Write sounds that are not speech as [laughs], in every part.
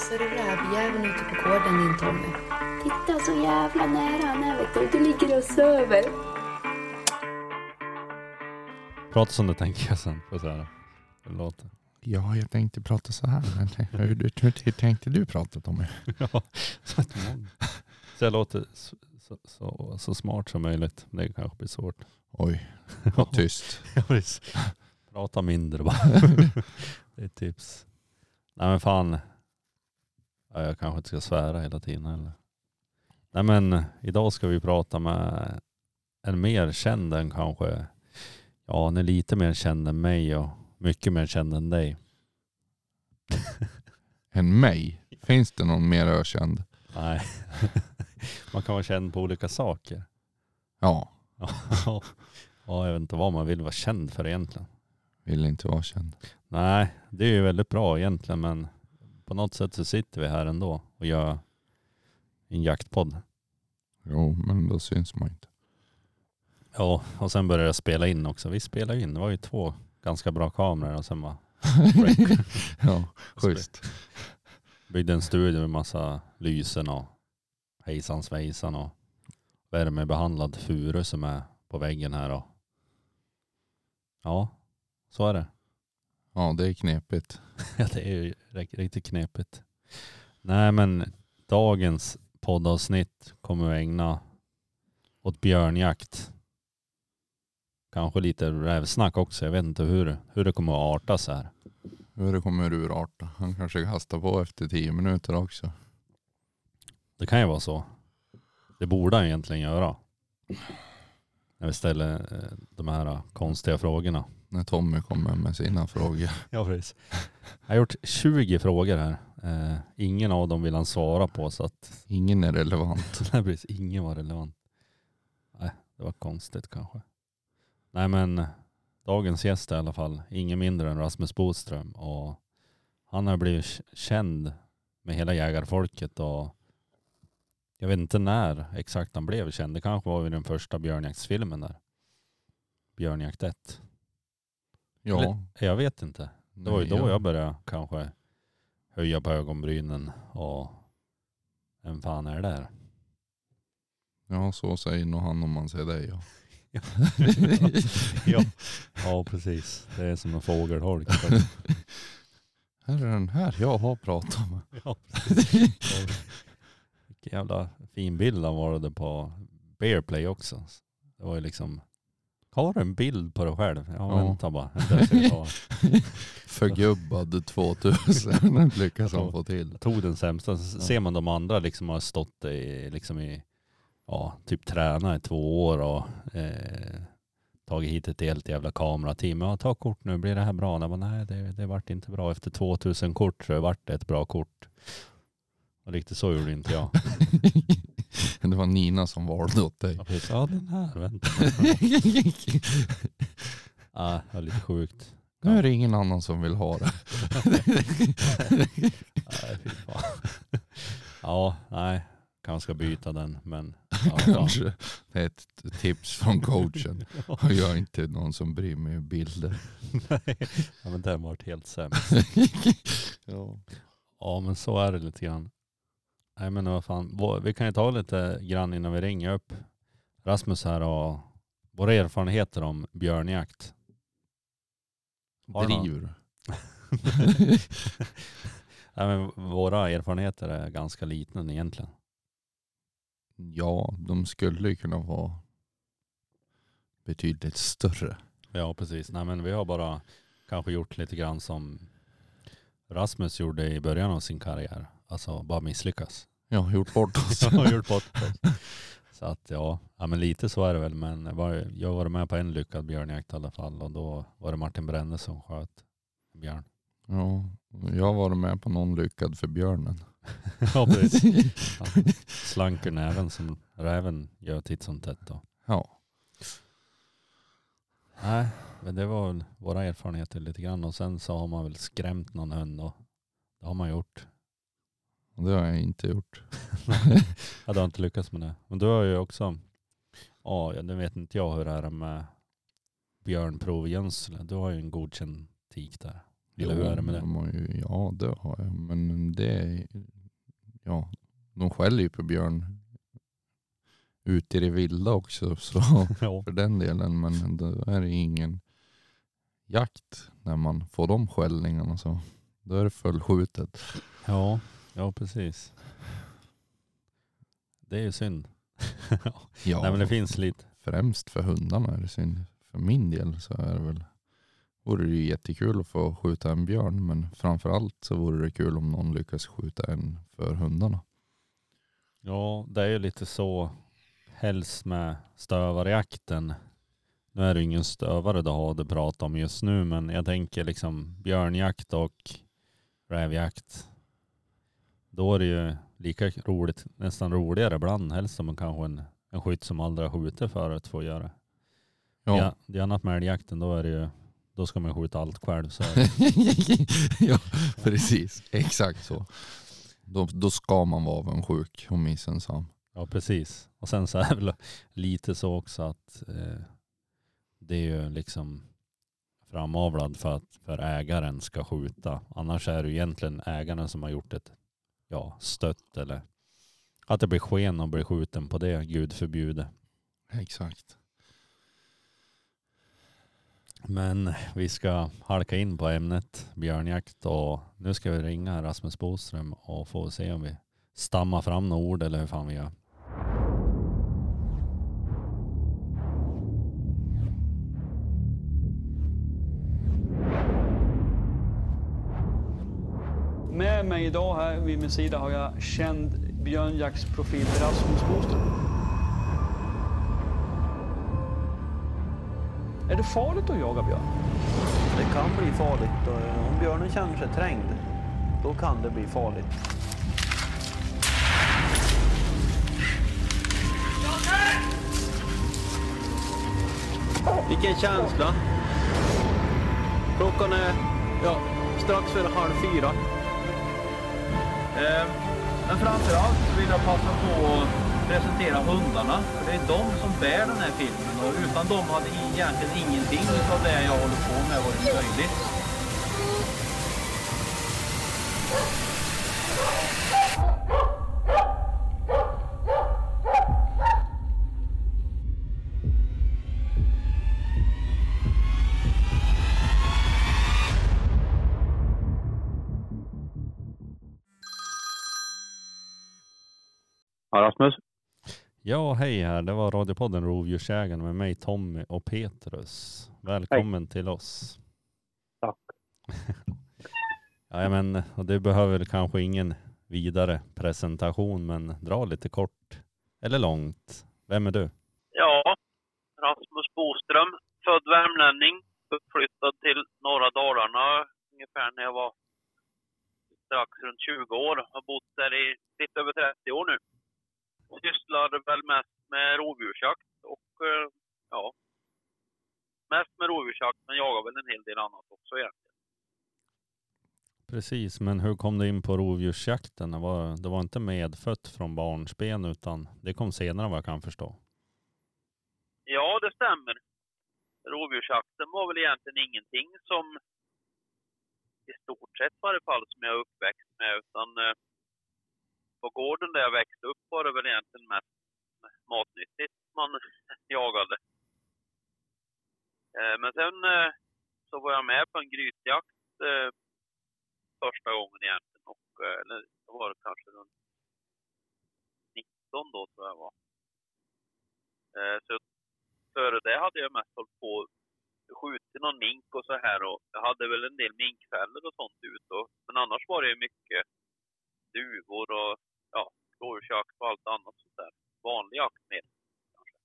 så är det rävjäveln ute på gården din Tommy. Titta så jävla nära han är vet du. Du ligger och söver. Prata som du tänker sen. Får det. Det låter. Ja, jag tänkte prata så här. Men [laughs] hur, hur, hur tänkte du prata Tommy? [laughs] Ja, så att man- [laughs] så jag låter så, så, så, smart som möjligt. Det kanske blir svårt. Oj, vad tyst. Prata mindre bara. det är ett tips. Nej men fan. Ja, jag kanske inte ska svära hela tiden heller. Nej men idag ska vi prata med en mer känd än kanske, ja han är lite mer känd än mig och mycket mer känd än dig. [laughs] Än mig? Finns det någon mer ökänd? Nej. [laughs] Man kan vara känd på olika saker. Ja, Ja, [laughs] ja, jag vet inte vad man vill vara känd för egentligen. vill inte vara känd. Nej, det är ju väldigt bra egentligen men på något sätt så sitter vi här ändå och gör en jaktpodd. Jo, men då syns man inte. Ja, och sen började jag spela in också. Vi spelade in, det var ju två ganska bra kameror och sen bara [laughs] ja, schysst. byggde en studio med massa lysen och hejsan svejsan och värmebehandlad furu som är på väggen här och ja, så är det. Ja, det är knepigt. [laughs] Ja, det är ju rik- riktigt knepigt. Nej, men dagens poddavsnitt kommer vi ägna åt björnjakt. Kanske lite rävsnack också. Jag vet inte hur, hur det kommer att arta så här. Hur det kommer urarta. Han kanske kastar på efter tio minuter också. Det kan ju vara så. Det borde han egentligen göra. När vi ställer eh, de här konstiga frågorna. När Tommy kommer med sina frågor. [laughs] Ja, precis. Jag har gjort 20 frågor här. Eh, ingen av dem vill han svara på så att Ingen är relevant. [laughs] Nej precis, ingen var relevant. Nej, det var konstigt kanske. Nej men dagens gäst är i alla fall ingen mindre än Rasmus Boström och han har blivit känd med hela jägarfolket och jag vet inte när exakt han blev känd. Det kanske var vid den första björnjaktsfilmen där. Björnjakt 1. Ja. Jag vet inte. Det var ju då ja. jag började kanske höja på ögonbrynen och vem fan är det där? Ja, så säger nog han om man ser dig. Ja. [laughs] ja. ja, precis. Det är som en fågelholk. [laughs] Här är den här jag har pratat med. [laughs] ja, precis. Vilken jävla fin bild han var det på Bearplay också. Det var ju liksom, har du en bild på dig själv? Ja, Ja. vänta bara. Jag [laughs] ta. Förgubbad 2000 [laughs] lyckas han få till. Jag tog den sämsta. Så ser man de andra liksom har stått i, liksom i, ja, typ tränat i två år och eh, tagit hit ett helt jävla kamerateam. Ja, ta kort nu, blir det här bra? Jag bara, nej, det, det vart inte bra. Efter 2000 kort så vart det ett bra kort. Och riktigt så gjorde inte jag. [laughs] [laughs] Det var Nina som valde åt dig. Ja, precis. Ja, den här, vänta. [laughs] Ja, det var lite sjukt. Nu är det ingen annan som vill ha det. Nej, fy fan. Ja, nej. Kanske ska byta den, men ja. [laughs] Kanske. Det är ett tips från coachen. Och jag är inte någon som bryr mig om bilder. Nej, ja, men den vart helt sämst. Ja. Ja men så är det lite grann. Nej men vad fan, vi kan ju ta lite grann innan vi ringer upp Rasmus här och våra erfarenheter om björnjakt. Har? Driver? [laughs] Nej, men våra erfarenheter är ganska liknande egentligen. Ja, de skulle ju kunna vara betydligt större. Ja precis. Nej men vi har bara kanske gjort lite grann som Rasmus gjorde i början av sin karriär. Alltså bara misslyckas. Ja, gjort bort oss. [laughs] Har gjort bort oss. [laughs] Så att ja, ja men lite så är det väl. Men jag var, jag var med på en lyckad björnjakt i alla fall och då var det Martin Bränne som sköt björn. Ja, jag varit med på någon lyckad för björnen. [laughs] ja precis. Han slank ur näven som räven gör titt som tätt då. Ja, Nej, men det var väl våra erfarenheter lite grann och sen så har man väl skrämt någon hund och det har man gjort. Det har jag inte gjort. [laughs] Jag har inte lyckats med det. Men du har ju också, ja nu vet inte jag hur det är med björnprovgödsel. Du har ju en godkänd tik där. Eller hur är det med det? ja, det har jag. Men det är, ja, de skäller ju på björn ute i det vilda också. [laughs] Så [laughs] Ja. för den delen. Men det är ingen jakt när man får de skällningarna. Så då är det fullskjutet. Ja, ja precis. Det är ju synd. [laughs] Ja, Nej men det finns lite. främst för hundarna är det synd. För min del så är det väl vore det ju jättekul att få skjuta en björn men framförallt så vore det kul om någon lyckas skjuta en för hundarna. Ja, det är ju lite så helst med stövarjakten. Nu är det ingen stövare du har det pratat om just nu, men jag tänker liksom björnjakt och rävjakt. Då är det ju lika roligt, nästan roligare ibland, helst som man kanske en, en skytt som aldrig har skjutit förut får göra. Ja, Ja. Det är annat med älgjakten, då är det ju, då ska man skjuta allt själv. Så [laughs] ja precis. Exakt så. Då, då ska man vara avundsjuk och missunnsam. Ja precis. Och sen så är det väl lite så också att eh, det är ju liksom framavlad för att för ägaren ska skjuta. Annars är det ju egentligen ägaren som har gjort ett ja, stött eller att det blir sken och blir skjuten på det, gud förbjude. Exakt. Men vi ska halka in på ämnet björnjakt och nu ska vi ringa Rasmus Boström och få se om vi stammar fram några ord eller hur fan vi gör. Med mig idag här vid min sida har jag känd björnjaktsprofil Rasmus Boström. Är det farligt att jaga björn? Det kan bli farligt. och Om björnen känner sig trängd, då kan det bli farligt. Vilken känsla. Klockan är ja, strax före halv fyra. Men men framförallt vill jag passa på att presentera hundarna. För det är de som bär den här filmen och utan dem hade egentligen ingenting av det jag håller på med varit möjligt. Rasmus. Ja, hej här. Det var radiopodden Rovdjursjägaren med mig Tommy och Petrus. Välkommen till oss. Tack. [laughs] ja, men, det behöver kanske ingen vidare presentation, men dra lite kort eller långt. Vem är du? Ja, Rasmus Boström, född värmlänning, uppflyttad till norra Dalarna ungefär när jag var strax runt 20 år. Har bott där i lite över 30 år nu. Sysslar väl mest med rovdjursjakt och eh, ja, mest med rovdjursjakt men jagar väl en hel del annat också egentligen. Precis, men hur kom du in på rovdjursjakten? Det var, det var inte medfött från barnsben utan det kom senare vad jag kan förstå. Ja, det stämmer. Rovdjursjakten var väl egentligen ingenting som i stort sett i varje fall som jag är uppväxt med utan eh, på gården där jag växte upp var det väl egentligen mest matnyttigt man [laughs] jagade. Eh, men sen eh, så var jag med på en grytjakt eh, första gången egentligen och eller då var det kanske runt 19 då tror jag var. Så före det hade jag mest hållit på och skjutit någon mink och så här och jag hade väl en del minkfällor och sånt ute, men annars var det ju mycket duvor och ja, rådjursjakt och allt annat sånt där. Vanlig jakt med kanske.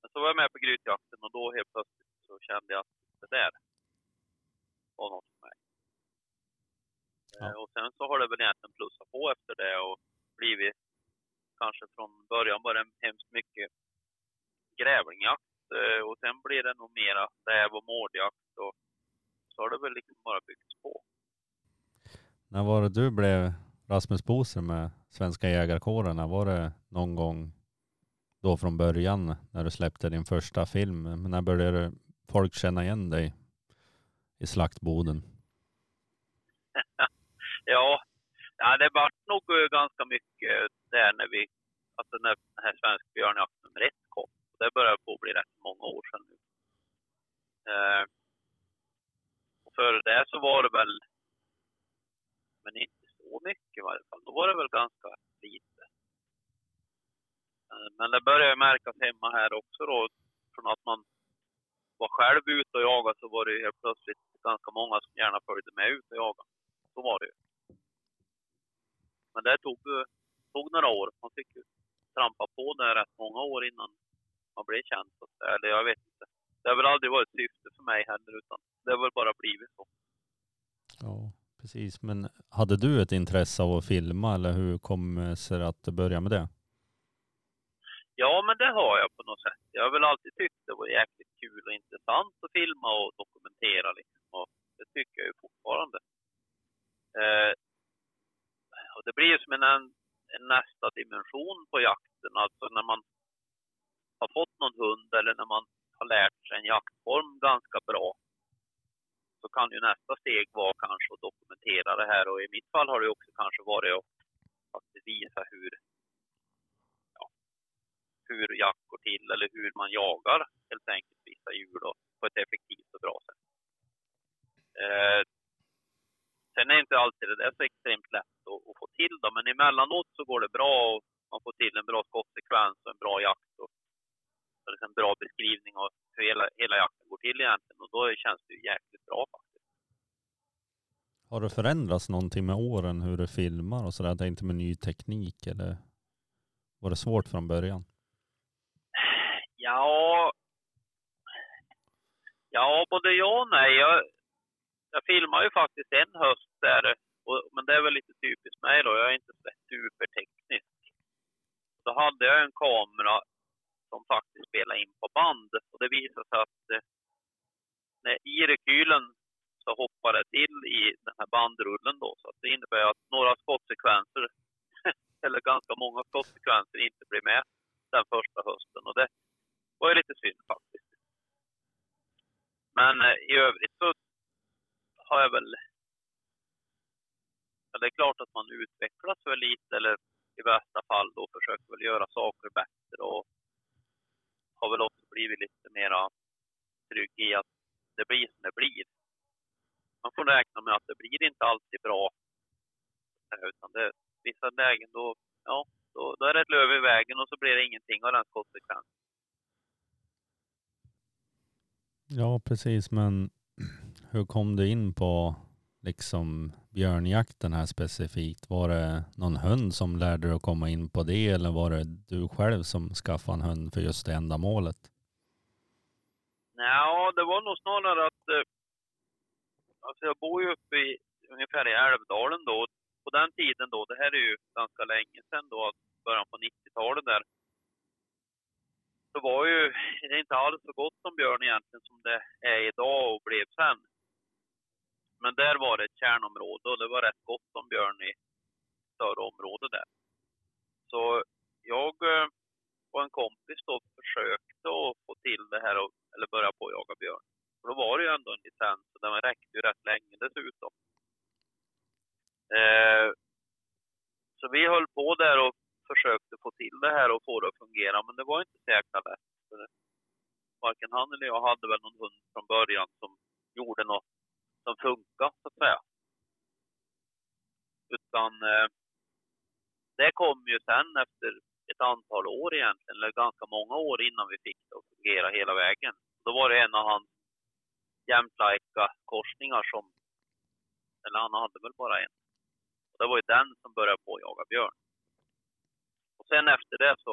Men så var jag med på grytjakten och då helt plötsligt så kände jag att det där var något för mig. Ja. Eh, Och sen så har det väl egentligen plussat på efter det och blivit kanske från början var det hemskt mycket grävlingjakt eh, och sen blir det nog mera räv och mårdjakt och så har det väl liksom bara byggts på. När var det du blev Rasmus Boser med Svenska jägarkåren? Var det någon gång då från början när du släppte din första film? Men när började folk känna igen dig i slaktboden? [laughs] Ja, ja det var nog eh, ganska mycket där när vi, alltså när den här svensk björnjakt nummer ett kom. Det börjar på att bli rätt många år sedan nu. Eh, och före det så var det väl, men inte mycket i varje fall. Då var det väl ganska lite. Eh, men det började märkas hemma här också då, från att man var själv ute och jagade så var det ju helt plötsligt ganska många som gärna följde med ut och jagade. Så var det ju. Men det tog, tog några år. Man fick ju trampa på det rätt många år innan man blev känd. Så att. Eller jag vet inte. Det har väl aldrig varit syfte för mig heller utan det har väl bara blivit så. Ja, precis. Men hade du ett intresse av att filma eller hur kom det sig att du började med det? Ja, men det har jag på något sätt. Jag har väl alltid tyckt det var jäkligt kul och intressant att filma och dokumentera liksom. Och det tycker jag ju fortfarande. Eh, och det blir ju som en, en nästa dimension på jakten. Alltså när man har fått någon hund eller när man har lärt sig en jaktform ganska bra så kan ju nästa steg vara kanske att dokumentera det här och i mitt fall har det också kanske varit att faktiskt visa hur, ja, hur jakt går till eller hur man jagar helt enkelt vissa djur då, på ett effektivt och bra sätt. Eh, sen är inte alltid det där så extremt lätt att, att få till då, men emellanåt så går det bra och man får till en bra skottsekvens och en bra jakt och en bra beskrivning av hur hela, hela jakten går till egentligen och då känns det ju jäkligt bra faktiskt. Har det förändrats någonting med åren hur du filmar och sådär? Jag tänkte med ny teknik eller var det svårt från början? Ja, ja både ja och nej. Jag, jag filmar ju faktiskt en höst där, och, men det är väl lite typiskt mig då. Jag är inte superteknisk. Då hade jag en kamera som faktiskt spelade in på band och det visade sig att eh, när i rekylen så hoppar det till i den här bandrullen då. Så att det innebär att några skottsekvenser, [laughs] eller ganska många skottsekvenser, inte blir med den första hösten. Och det var ju lite synd faktiskt. Men eh, i övrigt så har jag väl... Ja, det är klart att man utvecklas väl lite, eller i värsta fall då försöker väl göra saker bättre och har väl också blivit lite mera trygg i att det blir som det blir. Man får räkna med att det blir inte alltid bra. Utan det, vissa lägen då, ja, då, då är det ett löv i vägen och så blir det ingenting av den konsekvensen. Ja, precis. Men [clears throat] hur kom du in på liksom björnjakten här specifikt? Var det någon hund som lärde dig att komma in på det eller var det du själv som skaffade en hund för just det ändamålet? Ja, det var nog snarare att eh, alltså jag bor ju uppe i ungefär i Älvdalen då. På den tiden då, det här är ju ganska länge sedan då, alltså början på 90-talet där. Så var ju det inte alls så gott om björn egentligen som det är idag och blev sen. Men där var det ett kärnområde och det var rätt gott om björn i större område där. Så jag eh, och en kompis då försökte att få till det här, och, eller börja på att jaga björn. För då var det ju ändå en licens och den räckte ju rätt länge dessutom. Eh, så vi höll på där och försökte få till det här och få det att fungera, men det var inte så jäkla lätt. Varken han eller jag hade väl någon hund från början som gjorde något som funkar så att säga. Utan eh, det kom ju sen efter ett antal år egentligen, eller ganska många år innan vi fick det att fungera hela vägen. Då var det en av hans jämtlika korsningar som, eller han hade väl bara en. Och det var ju den som började på att jaga björn. Och sen efter det så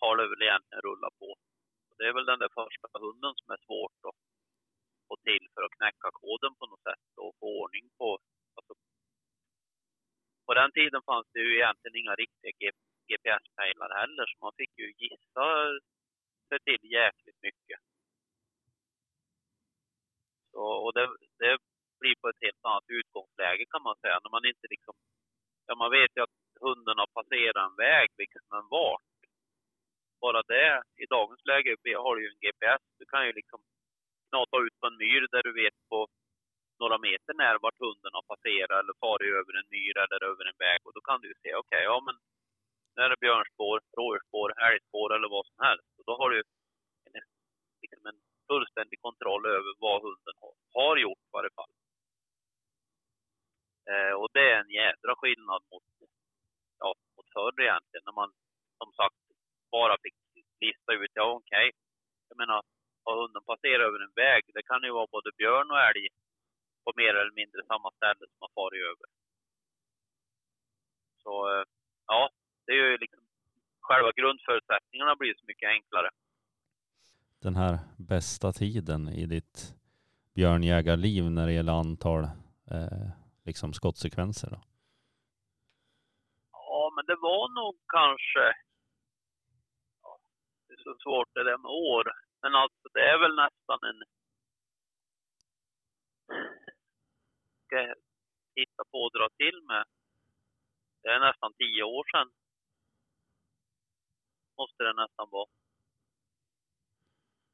har det väl egentligen rullat på. Och det är väl den där första hunden som är svårt att få till för att knäcka koden på något sätt och få ordning på... Alltså, på den tiden fanns det ju egentligen inga riktiga GPS-pejlar heller, så man fick ju gissa sig till jäkligt mycket. Så, och det, det blir på ett helt annat utgångsläge kan man säga, när man inte liksom... Ja, man vet ju att hunden har passerat en väg, liksom men vart. Bara det, i dagens läge har du ju en GPS, du kan ju liksom knata ut på en myr där du vet på några meter när vart hunden har passerat eller farit över en myr eller över en väg. Och då kan du ju se, okej, ja men nu är det björnspår, rådjursspår, älgspår eller vad som helst. Och då har du en, liksom en fullständig kontroll över vad hunden har, har gjort i varje fall. Eh, och det är en jädra skillnad mot, ja, mot förr egentligen, när man som sagt bara fick lista ut, ja okej, jag menar, har hunden passerat över en väg, det kan ju vara både björn och älg på mer eller mindre samma ställe som har farit över. Så eh, ja, det är ju liksom själva grundförutsättningarna blir så mycket enklare. Den här bästa tiden i ditt björnjägarliv när det gäller antal eh, liksom skottsekvenser då? Ja, men det var nog kanske... Ja, det är så svårt det där med år. Men alltså det är väl nästan en... Ska jag titta på och dra till med. Det är nästan tio år sedan. Måste det nästan vara.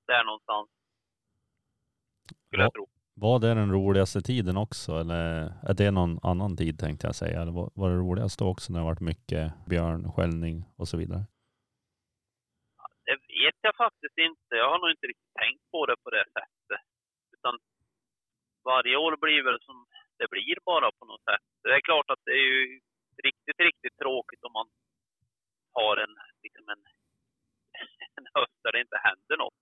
Där någonstans. Skulle Ja. jag tro. Var det den roligaste tiden också eller är det någon annan tid tänkte jag säga? Eller var, var det roligaste också när det varit mycket björnskällning och så vidare? Det vet jag faktiskt inte. Jag har nog inte riktigt tänkt på det på det sättet. Utan varje år blir väl som det blir bara på något sätt. Det är klart att det är ju riktigt, riktigt tråkigt om man har en, liksom en, [laughs] en höst där det inte händer något.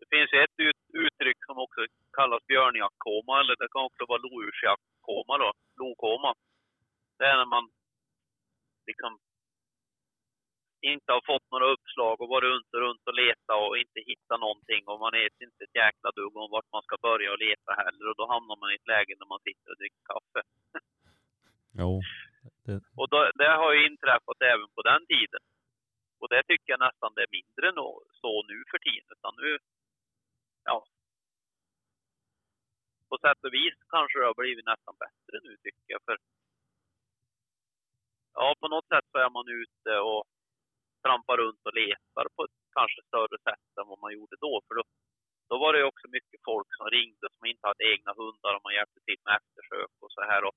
Det finns ju ett ut, uttryck som också kallas björnjaktkoma, eller det kan också vara lodjursjaktkoma då, lokoma. Det är när man liksom inte har fått några uppslag och varit runt och runt och leta och inte hittat någonting och man vet inte ett jäkla dugg om vart man ska börja och leta heller och då hamnar man i ett läge när man sitter och dricker kaffe. Jo, Och då, det har ju inträffat även på den tiden. Och det tycker jag nästan det är mindre så nu för tiden. Utan nu, ja. På sätt och vis kanske det har blivit nästan bättre nu tycker jag. För ja, på något sätt så är man ute och trampar runt och letar på ett kanske större sätt än vad man gjorde då. För då, då var det också mycket folk som ringde som inte hade egna hundar och man hjälpte till med eftersök och så här. Och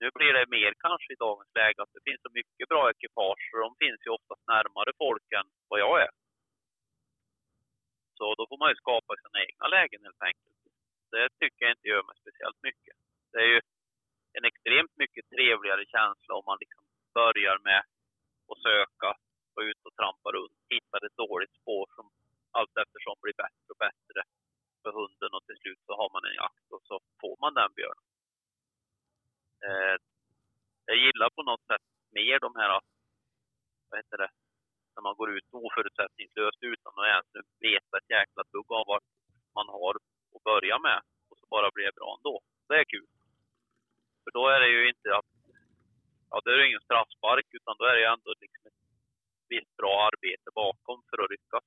nu blir det mer kanske i dagens läge att det finns så mycket bra ekipage och de finns ju oftast närmare folk än vad jag är. Så då får man ju skapa sina egna lägen helt enkelt. Det tycker jag inte gör mig speciellt mycket. Det är ju en extremt mycket trevligare känsla om man liksom börjar med att söka var ute och trampade runt, hittade ett dåligt spår som allt eftersom blir bättre och bättre för hunden och till slut så har man en jakt och så får man den björnen. Eh, jag gillar på något sätt mer de här, vad heter det, när man går ut oförutsättningslöst utan att ens veta ett jäkla dugg av vad man har att börja med och så bara blir det bra ändå. Det är kul. För då är det ju inte att, ja det är ju ingen straffspark utan då är det ju ändå liksom ett visst bra arbete bakom för att lyckas.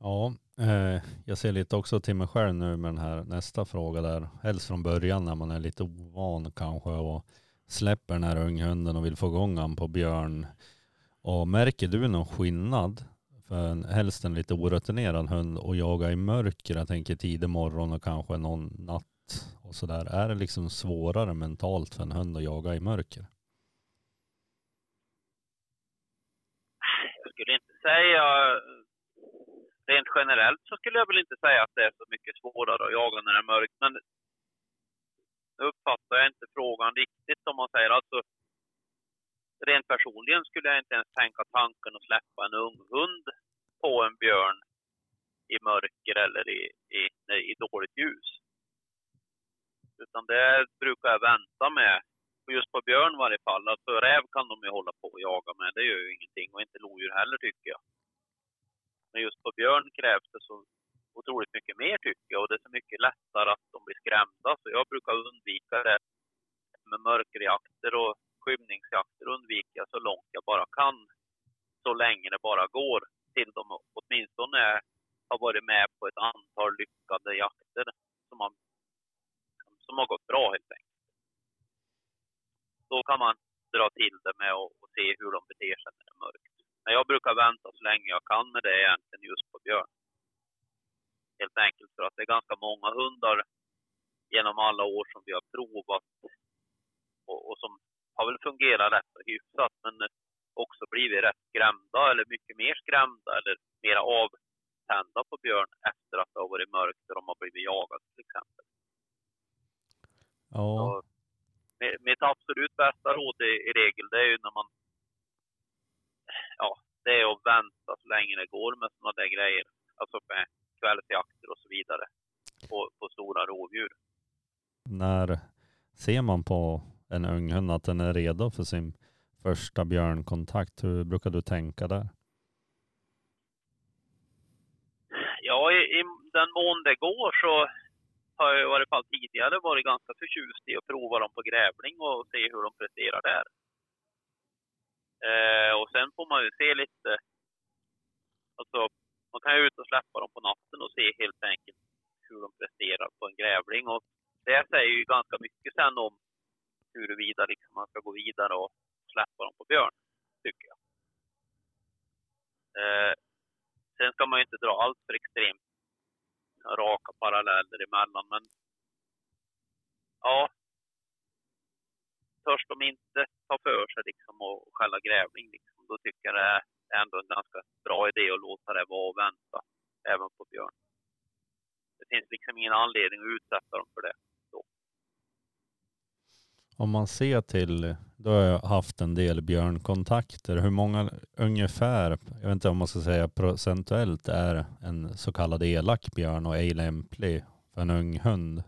Ja, eh, jag ser lite också till mig själv nu med den här nästa fråga där. Helst från början när man är lite ovan kanske och släpper den här unghunden och vill få igång han på björn. Och märker du någon skillnad för en, helst en lite orutinerad hund och jaga i mörker, jag tänker tidig morgon och kanske någon natt och sådär. Är det liksom svårare mentalt för en hund att jaga i mörker? Jag skulle inte säga, rent generellt så skulle jag väl inte säga att det är så mycket svårare att jaga när det är mörkt. Men nu uppfattar jag inte frågan riktigt som man säger. Alltså, rent personligen skulle jag inte ens tänka tanken att släppa en ung hund på en björn i mörker eller i, i, i dåligt ljus. Utan det brukar jag vänta med. Just på björn i varje fall. Alltså räv kan de ju hålla på och jaga med. Det gör ju ingenting. Och inte lodjur heller tycker jag. Men just på björn krävs det så otroligt mycket mer tycker jag. Och det är så mycket lättare att de blir skrämda. Så jag brukar undvika det med mörkerjakter och skymningsjakter undviker jag så långt jag bara kan. Så länge det bara går. Till de åtminstone har varit med på ett antal lyckade jakter som har, som har gått bra helt enkelt. Då kan man dra till det med att och se hur de beter sig när det är mörkt. Men jag brukar vänta så länge jag kan med det egentligen just på björn. Helt enkelt för att det är ganska många hundar genom alla år som vi har provat och, och som har väl fungerat rätt och hyfsat men också blivit rätt skrämda eller mycket mer skrämda eller mera avtända på björn efter att det har varit mörkt och de har blivit jagade till exempel. Ja, Så, mitt absolut bästa råd i, i regel det är ju när man ja, det är att vänta så länge det går med sådana där grejer. Alltså med kvällsjakter och så vidare på, på stora rovdjur. när ser man på en unghund att den är redo för sin första björnkontakt? Hur brukar du tänka där? Ja, i, i den mån det går så har jag i varje fall tidigare varit ganska förtjust i att prova dem på grävling och se hur de presterar där. Eh, och sen får man ju se lite, alltså man kan ju ut och släppa dem på natten och se helt enkelt hur de presterar på en grävling. Och det säger ju ganska mycket sen om huruvida liksom man ska gå vidare och släppa dem på björn, tycker jag. Eh, sen ska man ju inte dra allt för extremt raka paralleller emellan, men ja, törs de inte ta för sig liksom och skälla grävling, liksom, då tycker jag det är ändå en ganska bra idé att låta det vara och vänta även på björn. Det finns liksom ingen anledning att utsätta dem för det. Om man ser till, då har jag haft en del björnkontakter. Hur många ungefär, jag vet inte om man ska säga procentuellt, är en så kallad elak björn och ej lämplig för en ung hund?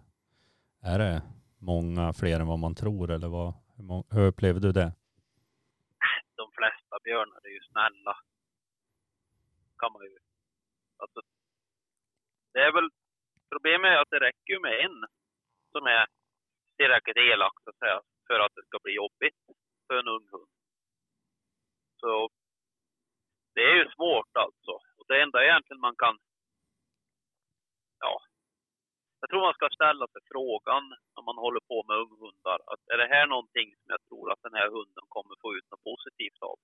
Är det många fler än vad man tror eller vad, hur, hur upplever du det? de flesta björnar är ju snälla. Kan man ju. Alltså, det är väl, problemet är att det räcker ju med en som är tillräckligt elak så att säga, för att det ska bli jobbigt för en ung hund. Så det är ju svårt alltså. Och det enda egentligen man kan, ja, jag tror man ska ställa sig frågan när man håller på med unghundar, att är det här någonting som jag tror att den här hunden kommer få ut något positivt av?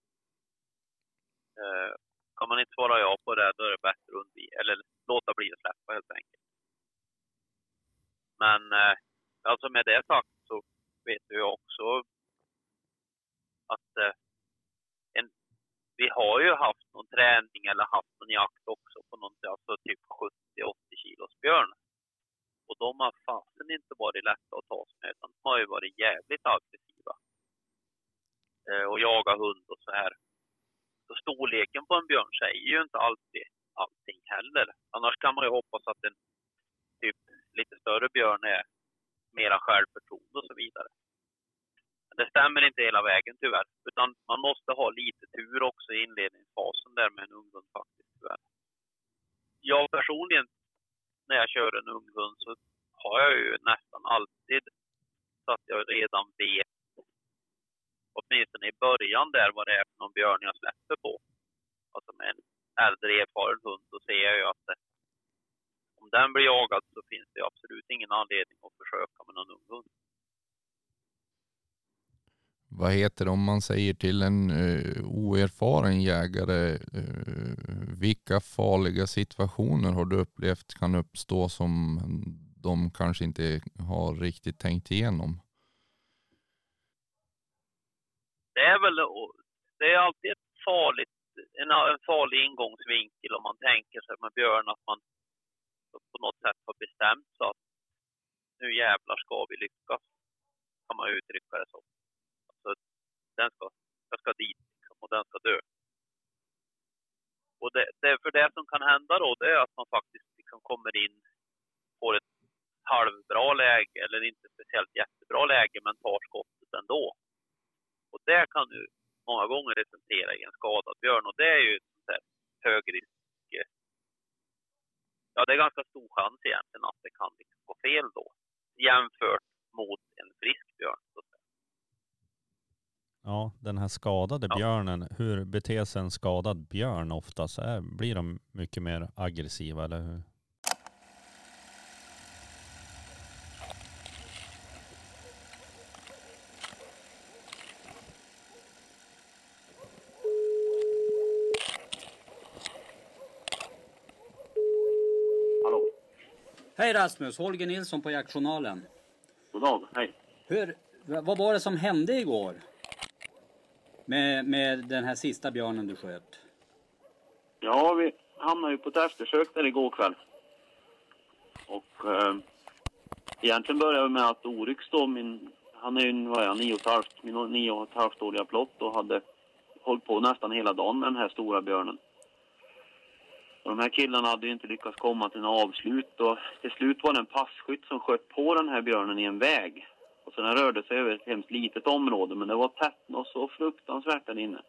Eh, kan man inte svara ja på det, då är det bättre att undvika, eller låta bli att släppa helt enkelt. Men eh, alltså med det sagt så vet jag också att eh, en, vi har ju haft någon träning eller haft någon jakt också på någon, alltså typ 70-80 kilos björn. Och de har fasen inte varit lätta att ta sig med, utan de har ju varit jävligt aggressiva. Eh, och jaga hund och så här. Så storleken på en björn säger ju inte alltid allting heller. Annars kan man ju hoppas att en typ lite större björn är mera självförtroende och så vidare. Men det stämmer inte hela vägen tyvärr. Utan man måste ha lite tur också i inledningsfasen där med en unghund faktiskt tyvärr. Jag personligen, när jag kör en unghund så har jag ju nästan alltid så att jag redan vet, åtminstone i början där, vad det är för någon björn jag släpper på. Alltså med en äldre erfaren hund, då ser jag ju att det, om den blir jagad så finns det absolut ingen anledning att försöka med någon ung hund. Vad heter det om man säger till en eh, oerfaren jägare, eh, vilka farliga situationer har du upplevt kan uppstå som de kanske inte har riktigt tänkt igenom? det är väl det är alltid ett farligt, en, en farlig ingångsvinkel om man tänker sig med björn att man på något sätt har bestämt så att nu jävlar ska vi lyckas. Kan man uttrycka det så. Alltså, den ska, jag ska dit liksom, och den ska dö. Och det, det, för det som kan hända då, det är att man faktiskt liksom kommer in får ett halvbra läge eller inte speciellt jättebra läge men tar skottet ändå. Och det kan ju många gånger resultera i en skadad björn och det är ju ett högrisk... Ja, det är ganska stor chans egentligen att det kan liksom gå fel då jämfört mot en frisk björn. Ja, den här skadade Ja. björnen, hur beter sig en skadad björn oftast? Är, blir de mycket mer aggressiva eller hur? Hej Rasmus, Holger Nilsson på Jaktjournalen. God dag, hej. Hur, vad var det som hände igår? Med, med den här sista björnen du sköt? Ja, vi hamnade ju på ett eftersök där igår kväll. Och eh, egentligen började det med att Oryx då, min, han är ju, vad är han, nio och ett halvt, min nio och ett halvt åriga plott och hade hållit på nästan hela dagen med den här stora björnen. Och de här killarna hade ju inte lyckats komma till något avslut och till slut var det en passkytt som sköt på den här björnen i en väg. Och så den rörde sig över ett hemskt litet område men det var tätt och så fruktansvärt där inne.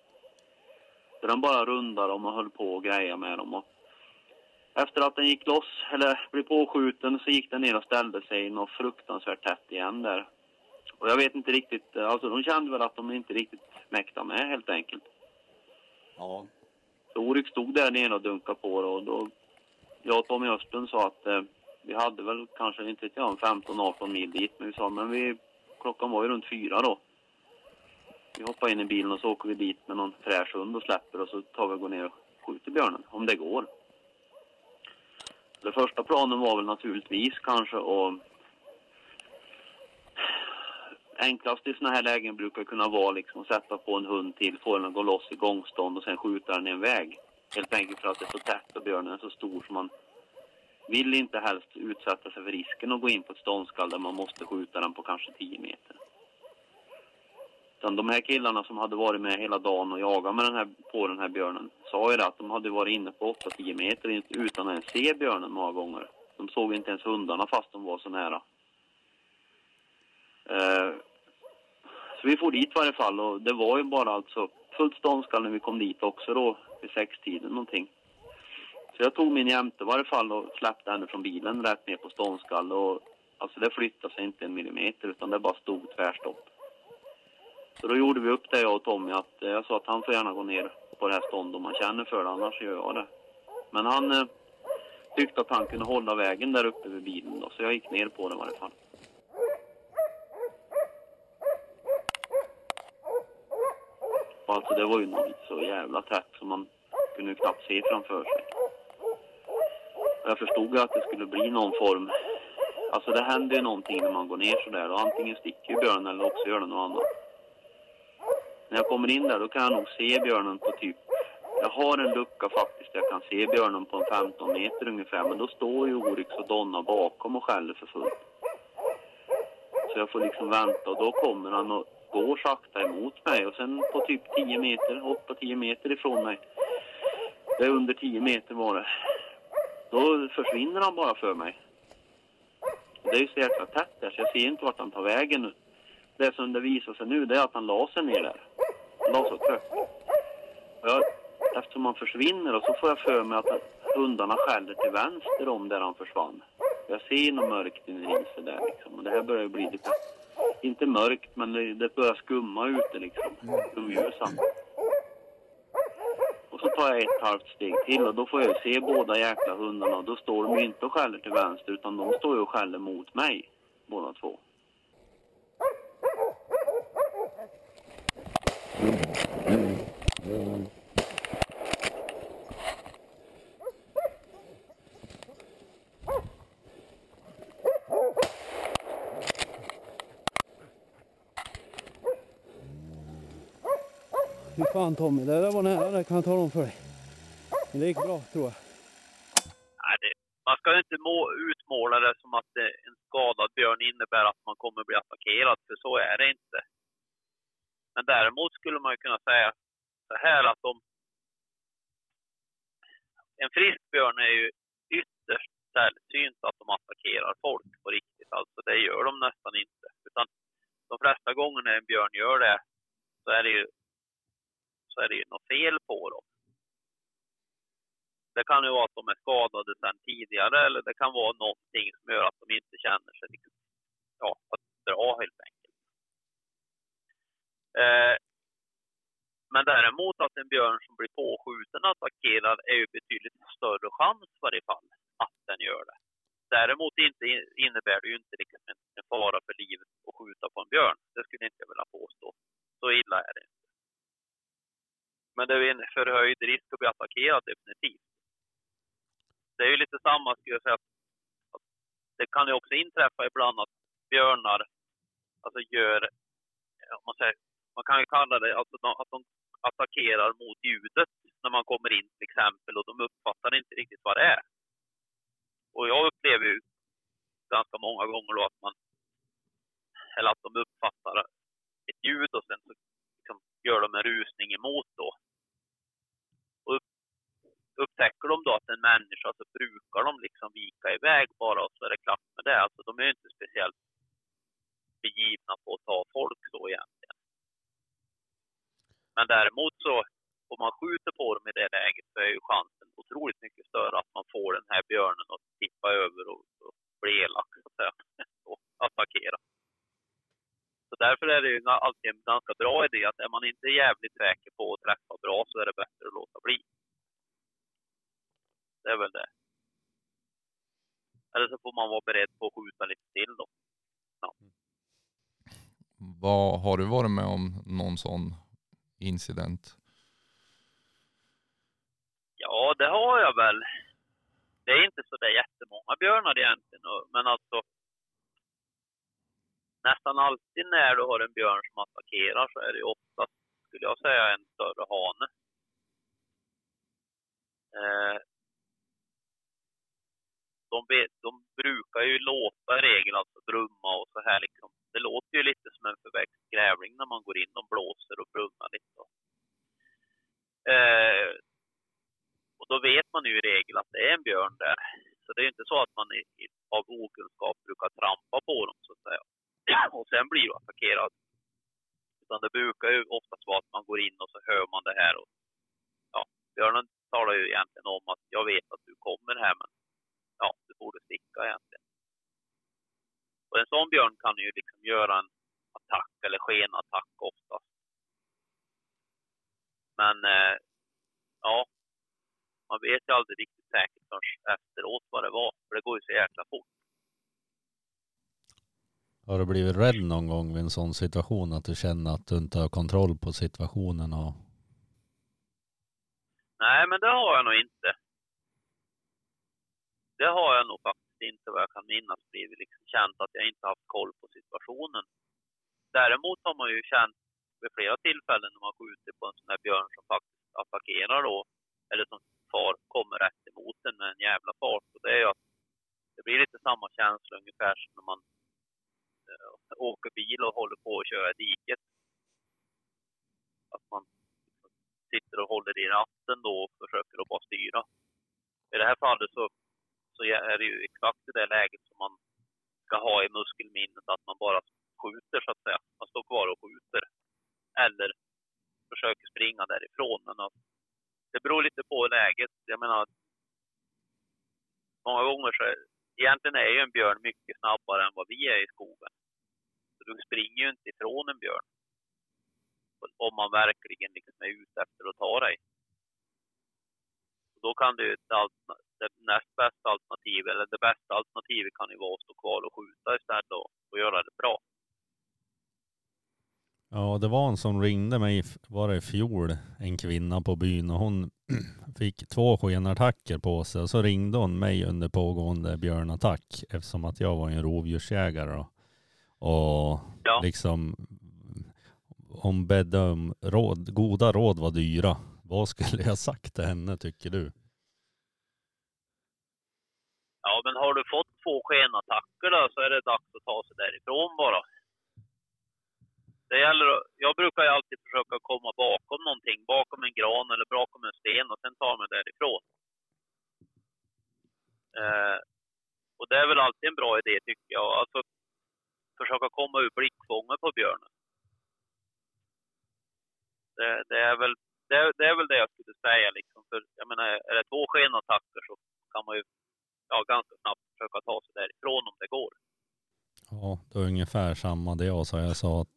Så den bara rundade dem och höll på och greja med dem. Och efter att den gick loss, eller blev påskjuten, så gick den ner och ställde sig något fruktansvärt tätt igen där. Och jag vet inte riktigt, eh, alltså de kände väl att de inte riktigt mäktade med helt enkelt. Ja. Så Oryx stod där nere och dunkade på det och då, jag och Tommy Östlund sa att eh, vi hade väl kanske, inte vet jag, 15-18 mil dit. Men vi sa, men vi, klockan var ju runt fyra då. Vi hoppar in i bilen och så åker vi dit med någon fräsch hund och släpper och så tar vi och går ner och skjuter björnen, om det går. Den första planen var väl naturligtvis kanske att enklast i såna här lägen brukar kunna vara liksom att sätta på en hund till, få den att gå loss i gångstånd och sen skjuta den i en väg. Helt enkelt för att det är så tätt och björnen är så stor så man vill inte helst utsätta sig för risken att gå in på ett ståndskall där man måste skjuta den på kanske 10 meter. Utan de här killarna som hade varit med hela dagen och jagat med den här, på den här björnen sa ju det att de hade varit inne på 8-10 meter utan att ens se björnen många gånger. De såg inte ens hundarna fast de var så nära. Eh, så vi får dit i varje fall och det var ju bara alltså fullt ståndskall när vi kom dit också då vid sextiden någonting. Så jag tog min jämte i varje fall och släppte henne från bilen rätt ner på ståndskall och alltså det flyttade sig inte en millimeter utan det bara stod tvärstopp. Så då gjorde vi upp det jag och Tommy att eh, jag sa att han får gärna gå ner på det här ståndet om han känner för det annars gör jag det. Men han eh, tyckte att han kunde hålla vägen där uppe vid bilen då så jag gick ner på den i varje fall. Alltså det var ju något så jävla tätt som man kunde knappt se framför sig. Och jag förstod att det skulle bli någon form. Alltså det händer ju någonting när man går ner sådär och antingen sticker björnen eller också gör den något annat. När jag kommer in där då kan jag nog se björnen på typ, jag har en lucka faktiskt, jag kan se björnen på en 15 meter ungefär men då står ju Oryx och Donna bakom och skäller för fullt. Så jag får liksom vänta och då kommer han och går sakta emot mig och sen på typ 10 meter, 8-10 meter ifrån mig. Det är under 10 meter var det. Då försvinner han bara för mig. Det är ju så jäkla tätt där så jag ser inte vart han tar vägen nu. Det som det visar sig nu det är att han la sig ner där. Han la sig och trött. Och jag, eftersom han försvinner och så får jag för mig att hundarna skäller till vänster om där han försvann. Jag ser något mörkt i riset där liksom. Och det här börjar ju bli lite, inte mörkt men det, det börjar skumma ute liksom. Skumljusan. Och så tar jag ett halvt steg till och då får jag se båda jäkla hundarna och då står de ju inte och skäller till vänster utan de står ju och skäller mot mig. Båda två. Mm. Fan Tommy, det där var nära, det kan jag tala om för dig. Men det gick bra tror jag. Nej, det, man ska ju inte må, utmåla det som att det, en skadad björn innebär att man kommer bli attackerad, för så är det inte. Men däremot skulle man ju kunna säga så här att om en frisk björn är ju ytterst sällsynt att de attackerar folk på riktigt. Alltså det gör de nästan inte. Utan de flesta gånger en björn gör det så är det ju, så är det ju något fel på dem. Det kan ju vara att de är skadade sedan tidigare eller det kan vara någonting som gör att de inte känner sig liksom, ja, att bra helt enkelt. Eh, men däremot att en björn som blir påskjuten attackerad är ju betydligt större chans i varje fall att den gör det. Däremot inte, innebär det ju inte liksom en, fara för livet att skjuta på en björn. Det skulle inte jag vilja påstå. Så illa är det inte. Men det är en förhöjd risk att bli attackerad definitivt. Det är ju lite samma skulle jag säga att det kan ju också inträffa ibland att björnar alltså gör, eh, om man, säger, man kan ju kalla det alltså de, att de attackerar mot ljudet när man kommer in till exempel och de uppfattar inte riktigt vad det är. Och jag upplever ju ganska många gånger då att man, eller att de uppfattar ett ljud och sen så gör de en rusning emot då. Och upptäcker de då att en människa så brukar de liksom vika iväg bara och så är det klart med det. Alltså de är ju inte speciellt begivna på att ta folk så egentligen. Men däremot så, om man skjuter på dem i det läget så är ju chansen otroligt mycket större att man får den här björnen att tippa över och, och bli elak så att säga, [laughs] och attackera. Så därför är det ju alltid en ganska bra idé att är man inte jävligt säker på att träffa bra så är det bättre att låta bli. Det är väl det. Eller så får man vara beredd på att skjuta lite till då. Ja. Vad, har du varit med om någon sån incident? Ja, det har jag väl. Det är inte så där jättemånga björnar egentligen, men alltså nästan alltid när du har en björn som attackerar så är det ju oftast, skulle jag säga, en större hane. Eh, de, de brukar ju låta i regel, alltså brumma och så här liksom. Det låter ju lite som en förväxt grävling när man går in. De blåser och brummar lite. då. Eh, och då vet man ju i regel att det är en björn där. Så det är ju inte så att man i, i, av okunskap brukar trampa på dem så att säga. [coughs] Och sen blir du attackerad. Utan det brukar ju oftast vara att man går in och så hör man det här. Och, ja, björnen talar ju egentligen om att jag vet att du kommer här men ja, du borde sticka egentligen. Och en sån björn kan ju liksom göra en attack eller skenattack oftast. Men eh, ja, man vet ju aldrig riktigt säkert förrän efteråt vad det var. För det går ju så jäkla fort. Har du blivit rädd någon gång vid en sån situation att du känner att du inte har kontroll på situationen och Nej, men det har jag nog inte. Det har jag nog faktiskt inte vad jag kan minnas blivit liksom känt att jag inte haft koll på situationen. Däremot har man ju känt vid flera tillfällen när man skjuter på en sån här björn som faktiskt attackerar då, eller som far kommer rätt emot en med en jävla fart. Och det är ju att det blir lite samma känsla ungefär som när man Eh, åker bil och håller på att köra i diket. Att man sitter och håller i ratten då och försöker att bara styra. I det här fallet så, så är det ju exakt i det läget som man ska ha i muskelminnet att man bara skjuter så att säga. Man står kvar och skjuter. Eller försöker springa därifrån. Men att, det beror lite på läget. Jag menar, många gånger så är, egentligen är ju en björn mycket snabbare än vad vi är i skogen. Så du springer ju inte ifrån en björn om man verkligen liksom är ute efter att ta dig. Då kan det det näst bästa alternativet, eller det bästa alternativet kan ju vara att stå kvar och skjuta istället och, och göra det bra. Ja, det var en som ringde mig, var det i fjol, en kvinna på byn och hon [clears throat] fick två skenattacker på sig och så ringde hon mig under pågående björnattack eftersom att jag var en rovdjursjägare då. Och Ja. liksom om råd, goda råd var dyra. Vad skulle jag sagt till henne tycker du? Ja, men har du fått två skenattacker då så är det dags att ta sig därifrån bara. Det gäller, jag brukar ju alltid försöka komma bakom någonting, bakom en gran eller bakom en sten och sen ta mig därifrån. Eh, och det är väl alltid en bra idé tycker jag. Alltså försöka komma ur blickfånget på björnen. Det, det, är väl, det, det är väl det jag skulle säga liksom. För jag menar, är det två skenattacker så kan man ju ja, ganska snabbt försöka ta sig därifrån om det går. Ja, det var ungefär samma det jag sa. Jag sa att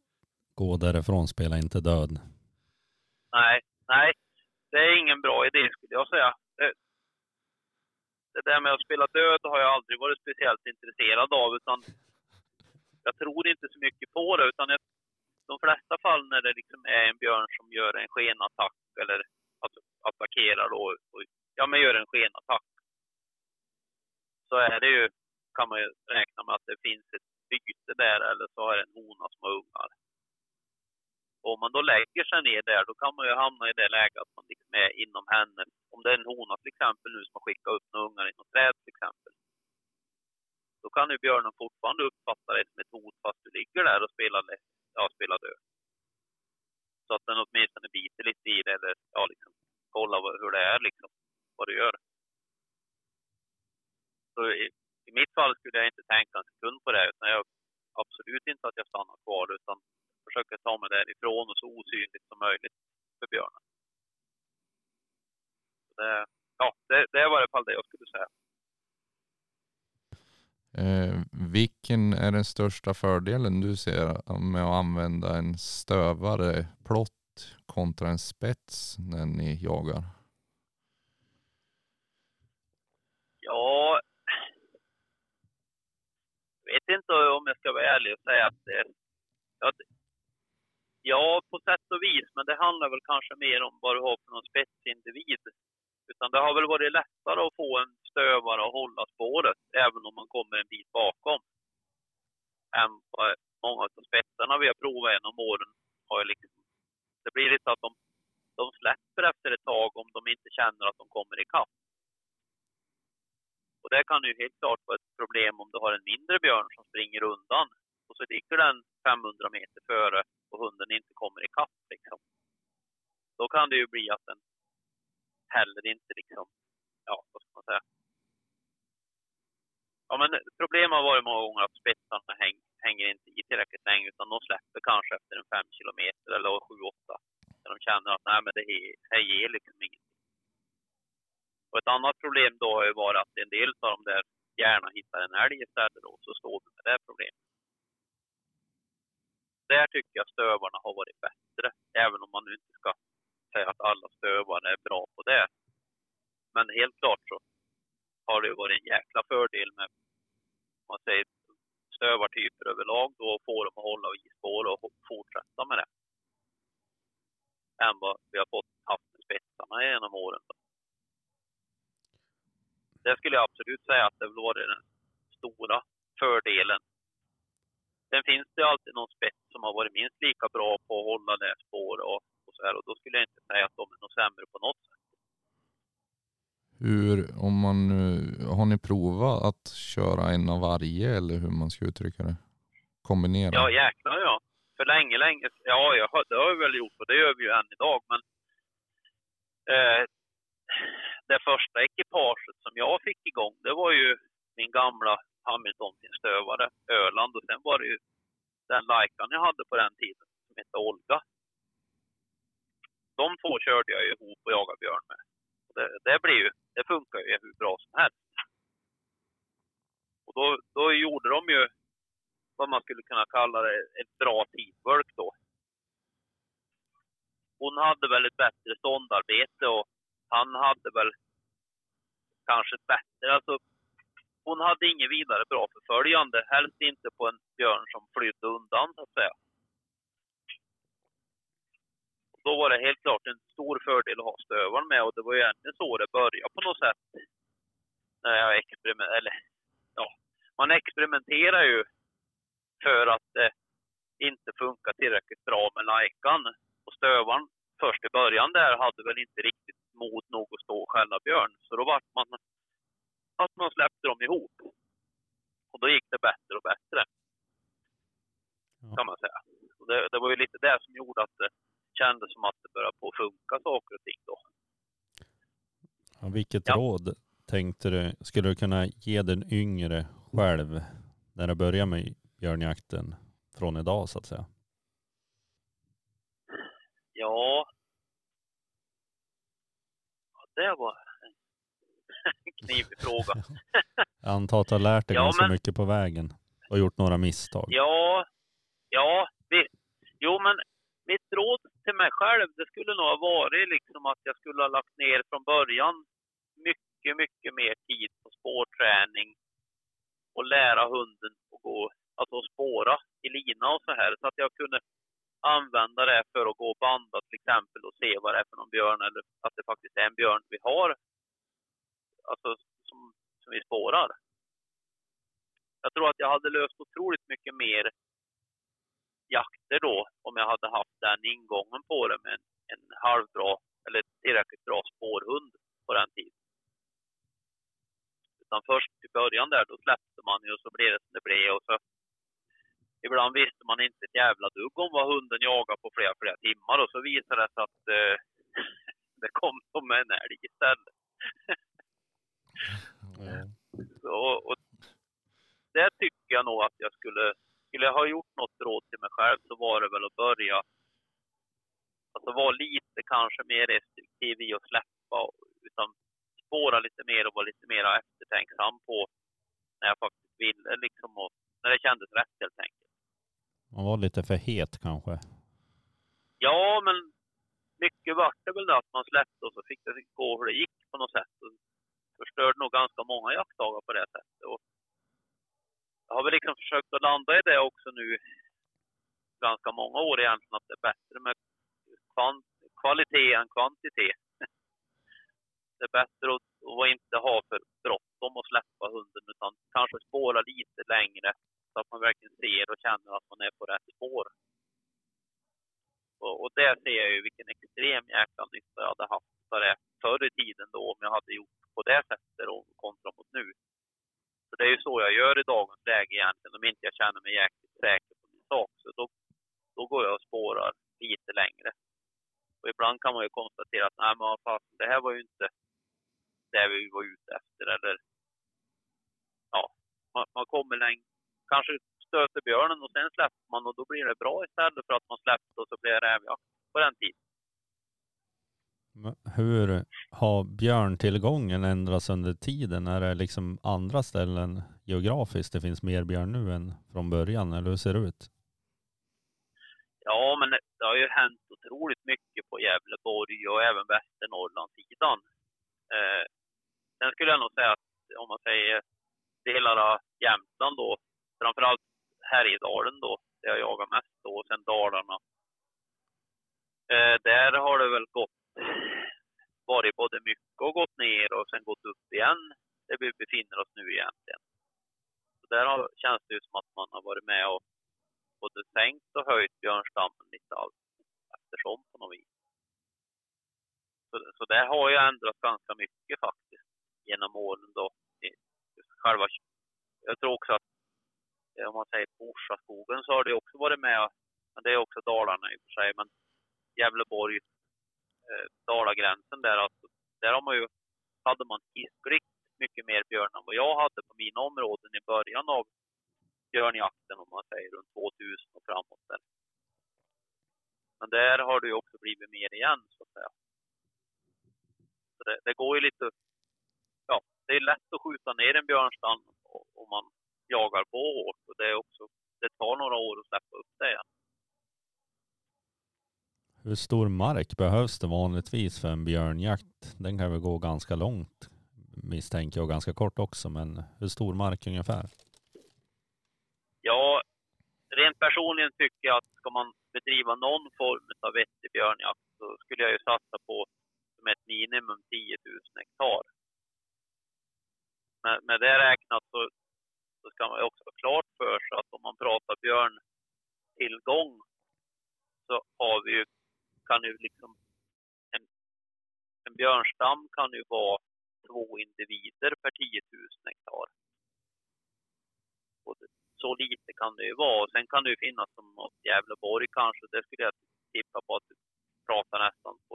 gå därifrån, spela inte död. Nej, nej, det är ingen bra idé skulle jag säga. Det, det där med att spela död har jag aldrig varit speciellt intresserad av utan jag tror inte så mycket på det utan jag, de flesta fall när det liksom är en björn som gör en skenattack eller att, attackerar då... och ja men gör en skenattack så är det ju kan man ju räkna med att det finns ett byte där eller så är det en hona som har ungar. Och om man då lägger sig ner där, då kan man ju hamna i det läget att man liksom är inom henne. Om det är en hona till exempel nu som har skickat upp några ungar i något träd till exempel. Då kan ju björnen fortfarande uppfatta dig som ett hot fast du ligger där och spelar, ja, spelar död. Så att den åtminstone biter lite i det eller ja, liksom kolla hur det är liksom, vad du gör. Så i, i mitt fall skulle jag inte tänka en sekund på det utan jag absolut inte att jag stannar kvar utan försöker ta mig därifrån och så osynligt som möjligt för björnen. Så det, ja, det, det var i alla fall det jag skulle säga. Eh, vilken är den största fördelen du ser med att använda en stövare plott kontra en spets när ni jagar? Ja, jag vet inte om jag ska vara ärlig och säga att det, att, ja, på sätt och vis, men det handlar väl kanske mer om vad du har för någon spetsindivid. Utan det har väl varit lättare att få en stövare att hålla spåret, även om man kommer en bit bakom. Än vad många av spetsarna vi har provat genom åren har ju liksom, det blir lite att de, de släpper efter ett tag om de inte känner att de kommer ikapp. Och det kan ju helt klart vara ett problem om du har en mindre björn som springer undan och så ligger den 500 meter före och hunden inte kommer ikapp. Liksom. Då kan det ju bli att den heller inte liksom, ja vad ska man säga. Ja men problemet har varit många gånger att spetsarna häng, hänger inte i tillräckligt länge utan de släpper kanske efter en fem kilometer eller 7-8. När de känner att nej men det här, ger liksom ingenting. Och ett annat problem då har ju varit att en del av de där gärna hittar en älg istället då, så står vi med det problemet. Där tycker jag stövarna har varit bättre, även om man nu inte ska säga att alla stövare är bra på det. Men helt klart så har det varit en jäkla fördel med, man säger stövartyper överlag då, och få dem att hålla i spår och fortsätta med det. Än vad vi har fått haft med spetsarna genom åren. Då. Det skulle jag absolut säga att det var den stora fördelen. Sen finns det alltid någon spets som har varit minst lika bra på att hålla det spår och, och så här. Och då skulle jag inte säga att de är något sämre på något sätt. Hur, om man, har ni provat att köra en av varje eller hur man ska uttrycka det? Kombinera? Ja, jäklar ja. För länge, länge, ja, jag, det har vi väl gjort och det gör vi ju än idag. Men eh, det första ekipaget som jag fick igång, det var ju min gamla Hamilton-stövare, Öland. Och sen var det ju den Laikan jag hade på den tiden, som hette Olga. De två körde jag ju ihop och jagade björn med. Och det, det, blir ju, det funkar ju hur bra som helst. Och då, då gjorde de ju vad man skulle kunna kalla det, ett bra teamwork då. Hon hade väl ett bättre ståndarbete och han hade väl kanske ett bättre, alltså hon hade inget vidare bra förföljande, helst inte på en björn som flydde undan så att säga. Och då var det helt klart en stor fördel att ha stövaren med och det var ju egentligen så det började på något sätt. När jag experiment, eller ja, man experimenterar ju för att det inte funkar tillräckligt bra med Laikan. Och stövaren först i början där hade väl inte riktigt mod nog att stå och skälla björn. Så då vart man att man släppte dem ihop. Och då gick det bättre och bättre. Kan man säga. Och det, det var ju lite det som gjorde att kändes som att det började på funka saker och ting då. Ja, vilket råd tänkte du, skulle du kunna ge den yngre själv när du börjar med björnjakten från idag så att säga? Ja. ja det var en [laughs] knivig fråga. [laughs] Jag antar att du har lärt dig Ja, ganska men- mycket på vägen och gjort några misstag. Ja, ja, visst. Jo, men mitt råd till mig själv, det skulle nog ha varit liksom att jag skulle ha lagt ner från början mycket, mycket mer tid på spårträning och lära hunden att gå, alltså spåra i lina och så här, så att jag kunde använda det för att gå och banda till exempel och se vad det är för någon björn eller att det faktiskt är en björn vi har, alltså som, som vi spårar. jag tror att jag hade löst otroligt mycket mer jakter då om jag hade haft den ingången på det med en, en halvbra eller tillräckligt bra spårhund på den tiden. Utan först i början där, då släppte man ju och så blev det som det blev och så ibland visste man inte ett jävla dugg om vad hunden jagade på flera, flera timmar och så visade det sig att eh, [laughs] det kom som en älg istället. och, och det tycker jag nog att jag skulle, skulle jag ha gjort något råd till mig själv så var det väl att börja, alltså vara lite kanske mer restriktiv i att släppa, utan spåra lite mer och vara lite mer eftertänksam på när jag faktiskt ville liksom och när det kändes rätt helt enkelt. Man var lite för het kanske. Ja, men mycket vart det väl att man släppte och så fick det gå hur det gick på något sätt. Och förstörde nog ganska många jaktdagar på det sättet. Och har väl liksom försökt att landa i det också nu ganska många år egentligen, att det är bättre med kvalitet än kvantitet. [laughs] Det är bättre att, att inte ha för bråttom att släppa hunden, utan kanske spåra lite längre så att man verkligen ser och känner att man är på rätt spår. Och, och där ser jag ju vilken extrem jäkla nytta jag hade haft för det förr i tiden då, om jag hade gjort på det sättet och. Så det är ju så jag gör i dagens läge egentligen, om inte jag känner mig jäkligt säker på min sak. Så då, då går jag och spårar lite längre. Och ibland kan man ju konstatera att nej men vad det här var ju inte det vi var ute efter. Eller ja, man, man kommer längre, kanske stöter björnen och sen släpper man och då blir det bra istället för att man släppte och så blir det rävjakt på den tiden. Hur har björntillgången ändrats under tiden? Är det liksom andra ställen geografiskt det finns mer björn nu än från början, eller hur ser det ut? Ja, men det har ju hänt otroligt mycket på Gävleborg och även Västernorrlandssidan. Eh, sen skulle jag nog säga att om man säger delar av Jämtland då, framförallt Härjedalen då, där jag jagar mest då, och sen Dalarna. Eh, där har det väl gått varit både mycket och gått ner och sen gått upp igen, där vi befinner oss nu egentligen. Så där har, känns det ju som att man har varit med och både sänkt och höjt björnstammen lite allt eftersom på något vis. Så, så det har ju ändrat ganska mycket faktiskt genom åren då. Själva, jag tror också att eh, om man säger Orsaskogen så har det också varit med, men det är också Dalarna i och för sig, men Gävleborg eh, Dalagränsen där, alltså, där har man ju, hade man hiskligt mycket mer björn än vad jag hade på mina områden i början av björnjakten om man säger runt 2000 och framåt. Där. Men där har det ju också blivit mer igen så att säga. Så det, det går ju lite, ja, det är lätt att skjuta ner en björnstam om man jagar på hårt och det är också, det tar några år att släppa upp det igen. Hur stor mark behövs det vanligtvis för en björnjakt? Den kan väl gå ganska långt misstänker jag ganska kort också, men hur stor mark ungefär? Ja, rent personligen tycker jag att ska man bedriva någon form av vettig björnjakt så skulle jag ju satsa på som ett minimum 10 000 hektar. Med, med det räknat så, så ska man ju också ha klart för sig att om man pratar björntillgång så har vi ju kan ju liksom en, en björnstam kan ju vara två individer per 10 000 hektar. Och så lite kan det ju vara. Sen kan det ju finnas som något Gävleborg kanske, det skulle jag tippa på att du pratar nästan på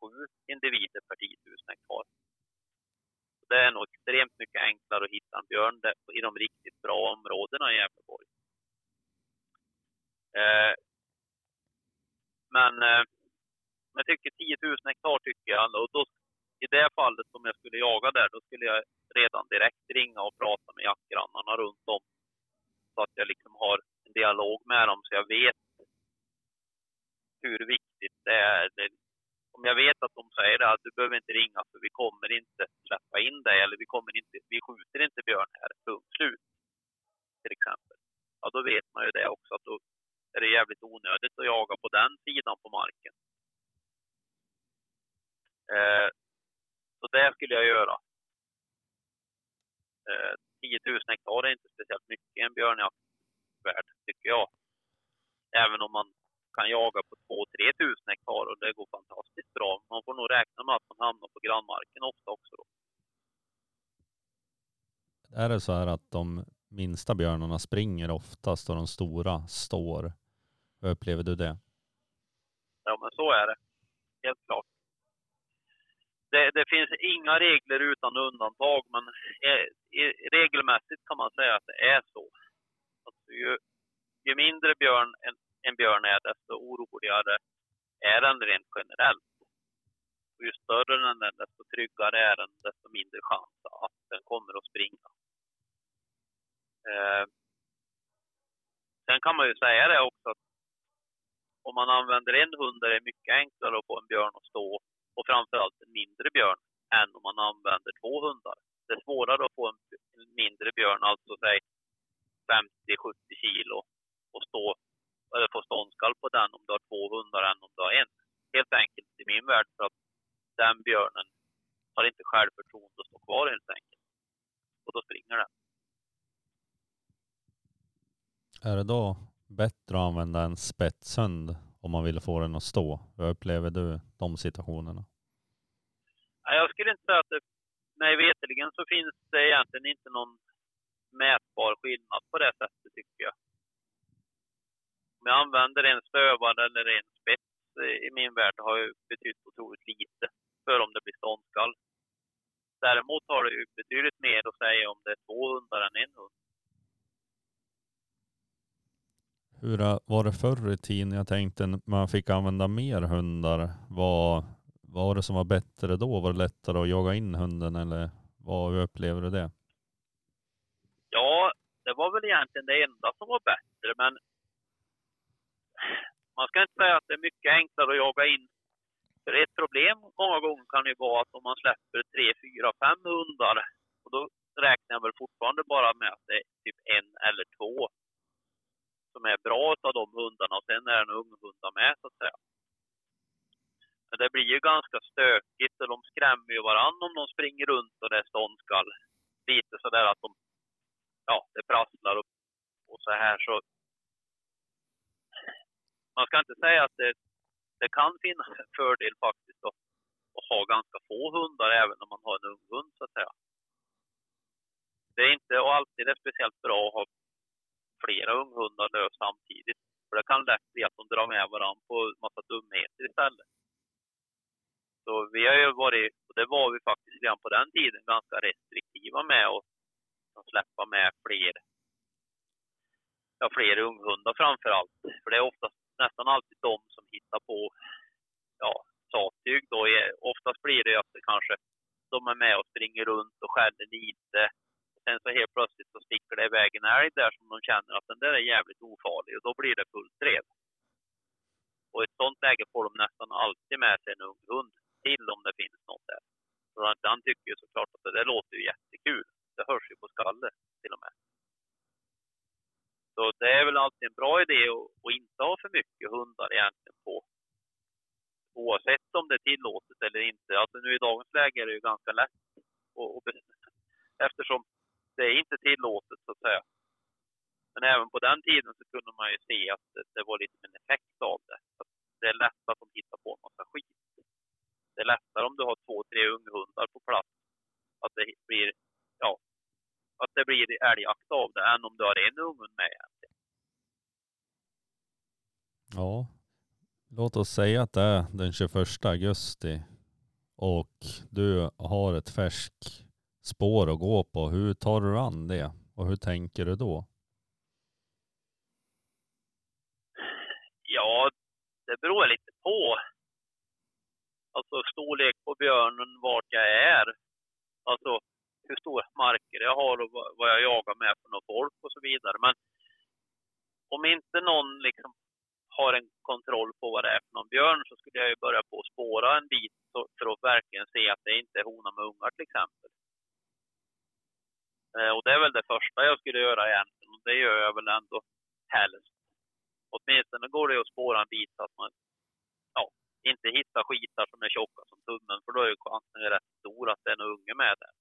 6-7 individer per 10 000 hektar. Det är nog extremt mycket enklare att hitta en björn i de riktigt bra områdena i Gävleborg. Eh, men eh, jag tycker 10 000 hektar tycker jag. Och då, I det fallet om jag skulle jaga där, då skulle jag redan direkt ringa och prata med jaktgrannarna runt om. Så att jag liksom har en dialog med dem så jag vet hur viktigt det är. Det, om jag vet att de säger att du behöver inte ringa för vi kommer inte släppa in dig eller vi, kommer inte, vi skjuter inte björn här, punkt slut. Till exempel. Ja, då vet man ju det också att då är det jävligt onödigt att jaga på den sidan på marken. Eh, så det skulle jag göra. Eh, 10 000 hektar är inte speciellt mycket i en björnjaktvärld, tycker jag. Även om man kan jaga på 2-3 000 hektar och det går fantastiskt bra. Man får nog räkna med att man hamnar på grannmarken ofta också. Då. Är det så här att de minsta björnarna springer oftast och de stora står? Hur upplever du det? Ja, men så är det. Helt klart. Det, det finns inga regler utan undantag, men eh, regelmässigt kan man säga att det är så. Alltså ju, ju mindre björn en, en björn är, desto oroligare är den rent generellt. Och ju större den är, desto tryggare är den, desto mindre chans att den kommer att springa. Eh, sen kan man ju säga det också att om man använder en hund är det mycket enklare att få en björn att stå och framförallt en mindre björn än om man använder två hundar. Det är svårare att få en, mindre björn, alltså säg 50-70 kilo, och stå, eller få ståndskall på den om du har två hundar än om du har en. Helt enkelt i min värld för att den björnen har inte självförtroende att stå kvar helt enkelt. Och då springer den. Är det då bättre att använda en spetshund om man vill få den att stå? Hur upplever du de situationerna? Jag skulle inte säga att det, mig veterligen så finns det egentligen inte någon mätbar skillnad på det sättet tycker jag. Om jag använder en stövare eller en spets i min värld har ju betytt otroligt lite för om det blir ståndskall. Däremot har det ju betydligt mer att säga om det är två hundar än en hund. Hur var det förr i tiden? Jag tänkte när man fick använda mer hundar. Vad var det som var bättre då? Var det lättare att jaga in hunden eller vad, hur upplever du det? Ja, det var väl egentligen det enda som var bättre, men man ska inte säga att det är mycket enklare att jaga in. För ett problem många gånger kan ju vara att om man släpper tre, fyra, fem hundar, och då räknar jag väl fortfarande bara med att det är typ en eller två som är bra av de hundarna och sen är det en unghundar med så att säga. Men det blir ju ganska stökigt och de skrämmer ju varandra om de springer runt och det är ståndskall. Lite sådär att de, ja, det prasslar och, och så här så. Man ska inte säga att det, det kan finnas en fördel faktiskt att, att ha ganska få hundar även om man har en ung hund så att säga. Det är inte alltid det är speciellt bra att ha flera unghundar lös samtidigt. För det kan lätt bli att de drar med varandra på en massa dumheter istället. Så vi har ju varit, och det var vi faktiskt redan på den tiden, ganska restriktiva med att att släppa med fler, ja, fler unghundar framför allt. För det är oftast, nästan alltid de som hittar på ja, sattyg. Då är, oftast blir det ju att det kanske de är med och springer runt och skäller lite. Sen så helt plötsligt så sticker det iväg en älg där som de känner att den där är jävligt ofarlig och då blir det fullt drev. Och i ett sånt läge får de nästan alltid med sig en ung hund till om det finns något där. Så att han tycker ju såklart att det där låter ju jättekul. Det hörs ju på skallen till och med. Så det är väl alltid en bra idé att, inte ha för mycket hundar egentligen på oavsett om det är tillåtet eller inte. Alltså nu i dagens läge är det ju ganska lätt att [laughs] eftersom det är inte tillåtet så att säga. Men även på den tiden så kunde man ju se att det, det var lite en effekt av det. Att det är lätt att de hittar på en massa skit. Det är lättare om du har två, tre unghundar på plats. Att det blir, ja, att det blir älgjakt av det än om du har en unghund med egentligen. Ja, låt oss säga att det är den 21 augusti och du har ett färskt spår att gå på. Hur tar du an det och hur tänker du då? Ja, det beror lite på. Alltså storlek på björnen, vart jag är. Alltså hur stora marker jag har och vad jag jagar med för något folk och så vidare. Men om inte någon liksom har en kontroll på vad det är för någon björn så skulle jag ju börja på att spåra en bit för att verkligen se att det inte är hona med ungar till exempel. Eh, och det är väl det första jag skulle göra egentligen och det gör jag väl ändå helst. Åtminstone går det att spåra en bit så att man ja, inte hittar skitar som är tjocka som tummen för då är ju chansen rätt stor att det är en unge med där.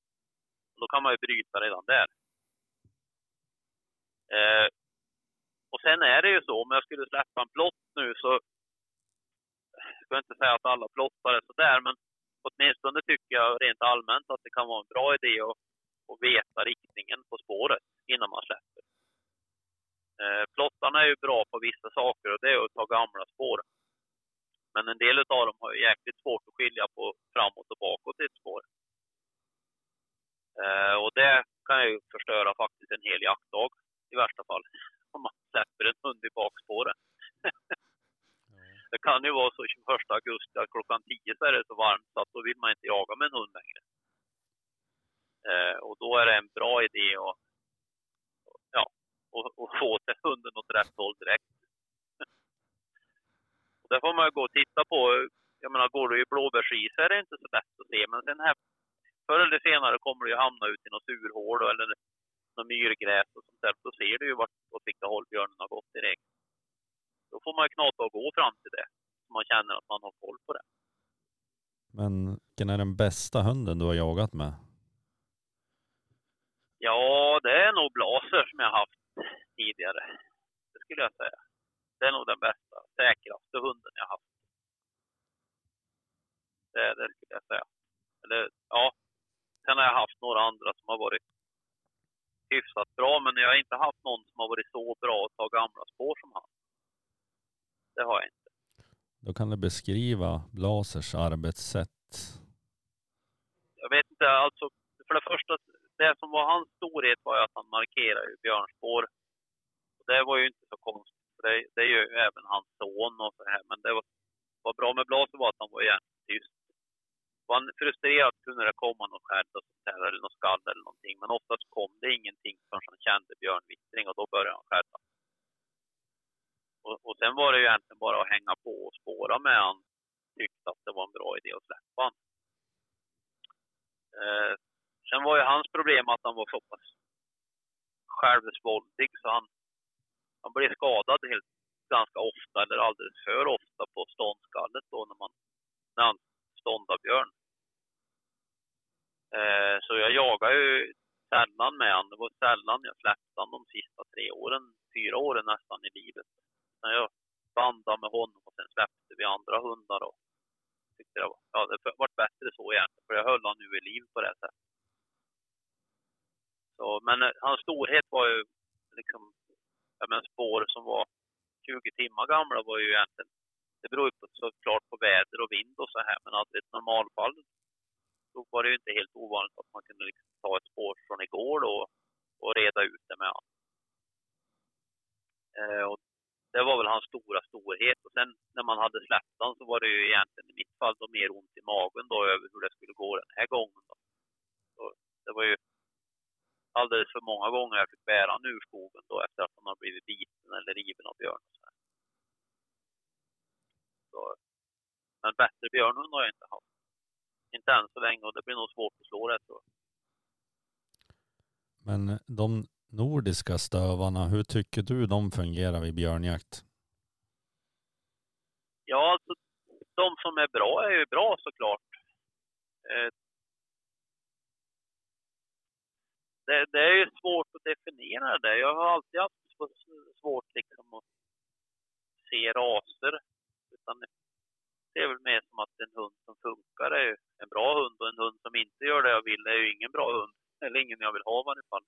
Och då kan man ju bryta redan där. Eh, och sen är det ju så, om jag skulle släppa en plott nu så, jag ska inte säga att alla plottar är sådär, men åtminstone tycker jag rent allmänt att det kan vara en bra idé att, att veta riktningen på spåret innan man släpper. Eh, plottarna är ju bra på vissa saker och det är att ta gamla spår. Men en del av dem har ju jäkligt svårt att skilja på framåt och bakåt i ett spår. Eh, och det kan ju förstöra faktiskt en hel jaktdag i värsta fall. [laughs] Om man släpper en hund i bakspåret. det kan ju vara så 21 augusti att klockan 10 så är det så varmt så att då vill man inte jaga med en hund längre. Eh, och då är det en bra idé att ja, och, och få till hunden åt rätt håll direkt. [laughs] och det får man ju gå och titta på. Jag menar, går du i blåbärsis är det inte så lätt att se, men sen här, förr eller senare kommer du ju hamna ut i något surhål eller något myrgräs och sånt där. Då ser du ju vart, åt vilka håll björnen har gått direkt. Då får man ju knata och gå fram till det, så man känner att man har koll på det. Men vilken är den bästa hunden du har jagat med? Ja, det är nog blaser som jag haft tidigare. Det skulle jag säga. Det är nog den bästa, säkraste hunden jag haft. Det, det skulle jag säga. Eller ja, sen har jag haft några andra som har varit hyfsat bra, men jag har inte haft någon som har varit så bra att ta gamla spår som han. Det har jag inte. Då kan du beskriva Blasers arbetssätt. Jag vet inte, alltså för det första, det som var hans storhet var ju att han markerade ju björnspår. Och det var ju inte så konstigt, för det, det gör ju även hans son och så här. Men det var, var bra med Blaser var att han var jävligt tyst. Var han frustrerad kunde det komma något skäll och sånt här, eller något skall eller någonting. Men oftast kom det ingenting förrän han kände björnvittring och då började han skälla. Och, och sen var det ju egentligen bara att hänga på och spåra med han tyckte att det var en bra idé att släppa han. Eh, sen var ju hans problem att han var så pass självsvåldig så han, han blev skadad helt, ganska ofta, eller alldeles för ofta, på ståndskallet då när, man, när han ståndade björn. Eh, så jag jagade ju sällan med honom. Det var sällan jag släppte honom de sista tre åren, fyra åren nästan i livet. När jag bandade med honom och sen släppte vi andra hundar och tyckte det var, ja, det var bättre så egentligen, för jag höll honom nu i liv på det sättet. Så, men eh, hans storhet var ju liksom, ja men spår som var 20 timmar gamla var ju egentligen, det beror ju på, såklart på väder och vind och så här, men alltså i ett normalfall då var det ju inte helt ovanligt att man kunde liksom ta ett spår från igår då och reda ut det med honom. Eh, och det var väl hans stora storhet. Och sen när man hade släppt honom så var det ju egentligen i mitt fall då mer ont i magen då över hur det skulle gå den här gången. Då. Så det var ju alldeles för många gånger jag fick bära honom ur skogen då efter att han har blivit biten eller riven av björn. Så men bättre björnhund har jag inte haft. Inte än så länge och det blir nog svårt att slå det tror jag. Men de nordiska stövarna, hur tycker du de fungerar vid björnjakt? Ja, alltså de som är bra är ju bra såklart. Det, det, är ju svårt att definiera det. Jag har alltid haft svårt liksom att se raser. Utan det är väl mer som att en hund som funkar är en bra hund och en hund som inte gör det jag vill är ju ingen bra hund. Eller ingen jag vill ha i varje fall.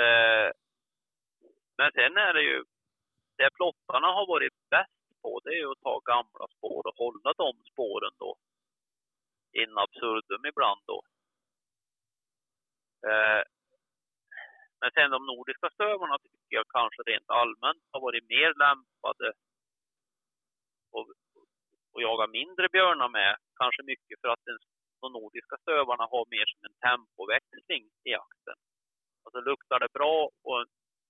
Eh, men sen är det ju, det plottarna har varit bäst på det är ju att ta gamla spår och hålla de spåren då in absurdum ibland då. Eh, men sen de nordiska stövarna tycker jag kanske rent allmänt har varit mer lämpade och, och jaga mindre björnar med. Kanske mycket för att den, de nordiska stövarna har mer som en tempoväxling i jakten. Alltså luktar det bra och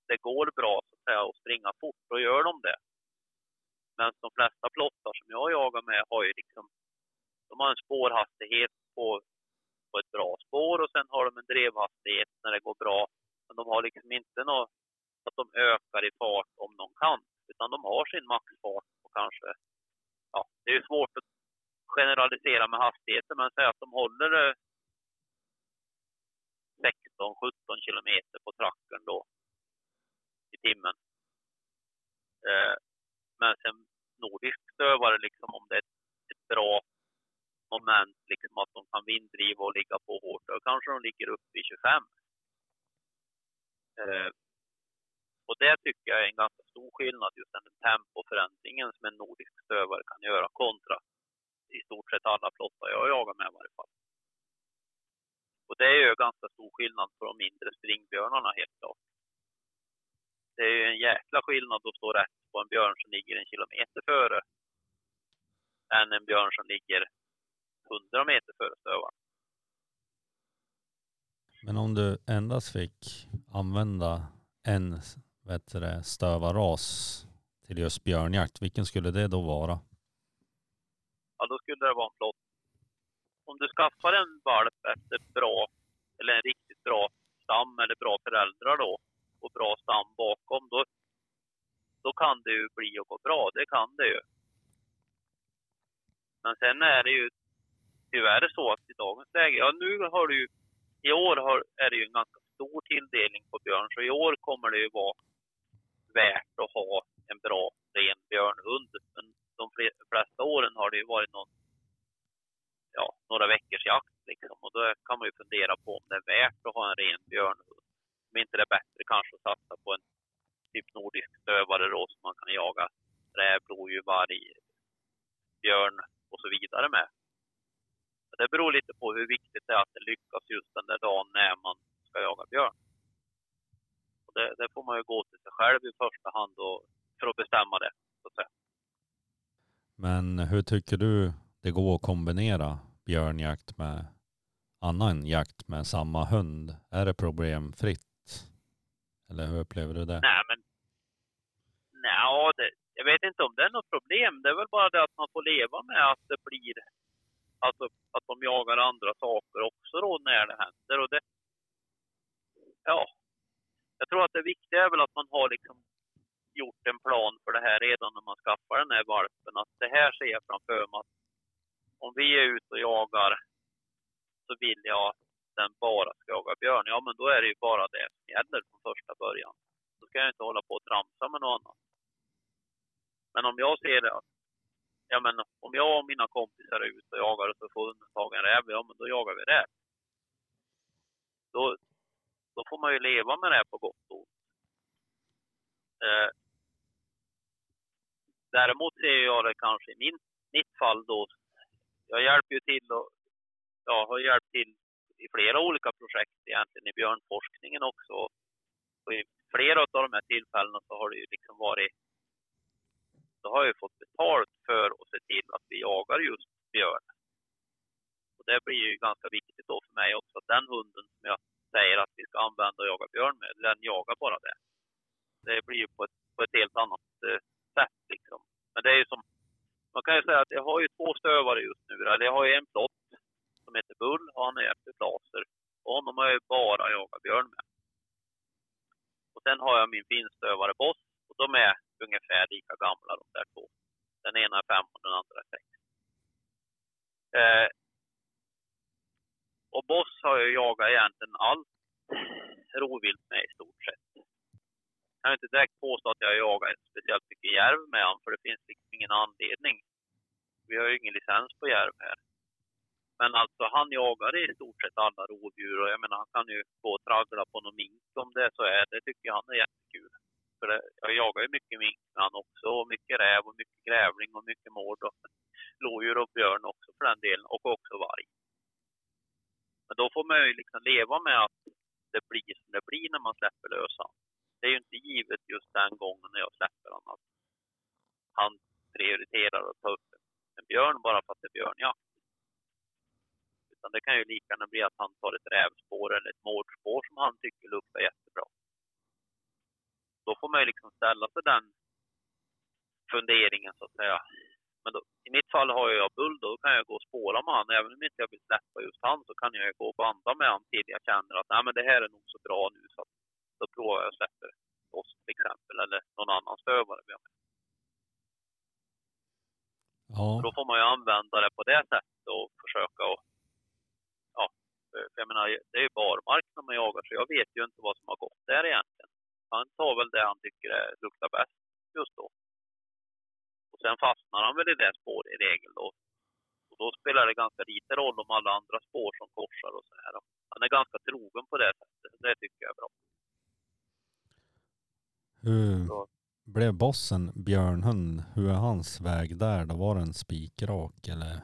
det går bra så att säga att springa fort, då gör de det. Men de flesta plottar som jag jagar med har ju liksom, de har en spårhastighet på, på ett bra spår och sen har de en drevhastighet när det går bra. Men de har liksom inte något, att de ökar i fart om de kan, utan de har sin maxfart och kanske, ja, det är ju svårt att generalisera med hastigheter, men säga att de håller eh, 16-17 kilometer på trackern då i timmen. Eh, men sen nordisk stövare, liksom, om det är ett, bra moment, liksom att de kan vinddriva och ligga på hårt, då kanske de ligger uppe i 25. Eh, och det tycker jag är en ganska stor skillnad, just den tempoförändringen som en nordisk stövare kan göra kontra i stort sett alla flottar jag jagar med i varje fall. Och det är ju ganska stor skillnad på de mindre springbjörnarna helt klart. Det är ju en jäkla skillnad att stå rätt på en björn som ligger en kilometer före än en björn som ligger 100 meter före stövaren. Men om du endast fick använda en vet det, stövarras till just björnjakt, vilken skulle det då vara? Ja, då skulle det vara en flott. Om du skaffar en valp efter bra, eller en riktigt bra stam eller bra föräldrar då, och bra stam bakom, då, då kan det ju bli och gå bra. Det kan det ju. Men sen är det ju tyvärr så att i dagens läge, ja nu har du ju, i år har, är det ju en ganska stor tilldelning på björn, så i år kommer det ju vara värt att ha en bra ren björnhund. Men de flesta åren har det ju varit någon, ja, några veckors jakt liksom. Och då kan man ju fundera på om det är värt att ha en ren björnhund. Om inte det är bättre kanske att satsa på en typ nordisk stövare då som man kan jaga räv, lodjur, varg, björn och så vidare med. Det beror lite på hur viktigt det är att det lyckas just den där dagen när man ska jaga björn. Och det, det får man ju gå till sig själv i första hand och, för att bestämma det. Så att säga. Men hur tycker du det går att kombinera björnjakt med annan jakt med samma hund? Är det problemfritt? Eller hur upplever du det? Nej, men nej, det, jag vet inte om det är något problem. Det är väl bara det att man får leva med att det blir, alltså att de jagar andra saker också då när det händer. Och det, ja, jag tror att det viktiga är väl att man har liksom gjort en plan för det här redan när man skaffar den här valpen. Att det här ser jag framför mig att om vi är ute och jagar så vill jag att den bara ska jaga björn. Ja, men då är det ju bara det som gäller från första början. Då ska jag inte hålla på och tramsa med något annat. Men om jag ser det att ja, men om jag och mina kompisar är ute och jagar och så får hunden tag en räv, ja men då jagar vi räv. Då, då får man ju leva med det på gott och ont. Eh, däremot ser jag det kanske i min, mitt fall då, jag hjälper ju till och ja, har hjälpt till i flera olika projekt egentligen i björnforskningen också. Och i flera av de här tillfällena så har det ju liksom varit, då har jag ju fått betalt för att se till att vi jagar just björn. Och det blir ju ganska viktigt då för mig också att den hunden som jag säger att vi ska använda och jaga björn med, den jagar bara det. Det blir ju på ett, på ett helt annat eh, sätt liksom. Men det är ju som, man kan ju säga att jag har ju två stövare just nu. Eller jag har ju en plott som heter Bull och han är efter Blaser. Och honom har jag ju bara jagat björn med. Och sen har jag min finstövare Boss och de är ungefär lika gamla de där två. Den ena är fem och den andra är sex. Eh, och Boss har jag jagat egentligen allt rovvilt med i stort sett. Jag kan inte direkt påstå att jag jagar speciellt mycket järv med honom, för det finns liksom ingen anledning. Vi har ju ingen licens på järv här. Men alltså han jagar i stort sett alla rovdjur och jag menar han kan ju gå och traggla på någon mink om det så är. Det tycker jag han är jättekul. För det, jag jagar ju mycket han också och mycket räv och mycket grävling och mycket mård och lodjur och björn också för den delen och också varg. Men då får man ju liksom leva med att det blir som det blir när man släpper lös. Det är ju inte givet just den gången när jag släpper honom att han prioriterar att ta upp en björn bara för att det är björnjakt. Utan det kan ju lika gärna bli att han tar ett rävspår eller ett mårdspår som han tycker luktar jättebra. Då får man ju liksom ställa sig den funderingen så att säga. Men då, i mitt fall har jag bull, då kan jag gå och spåra med han. Även om inte jag vill släppa just han så kan jag gå och banda med han till jag känner att Nej, men det här är nog så bra nu så att då provar jag och släpper oss till exempel eller någon annan stövare vi har med. Ja. Då får man ju använda det på det sättet och försöka att ja, För för jag menar, det är ju barmark när man jagar, så jag vet ju inte vad som har gått där egentligen. Han tar väl det han tycker är, luktar bäst just då. Och sen fastnar han väl i det spåret i regel då. Och då spelar det ganska lite roll om alla andra spår som korsar och så här. Han är ganska trogen på det sättet. Det tycker jag är bra. Hur Så. blev bossen Björnhund, hur är hans väg där då? Var den spikrak eller?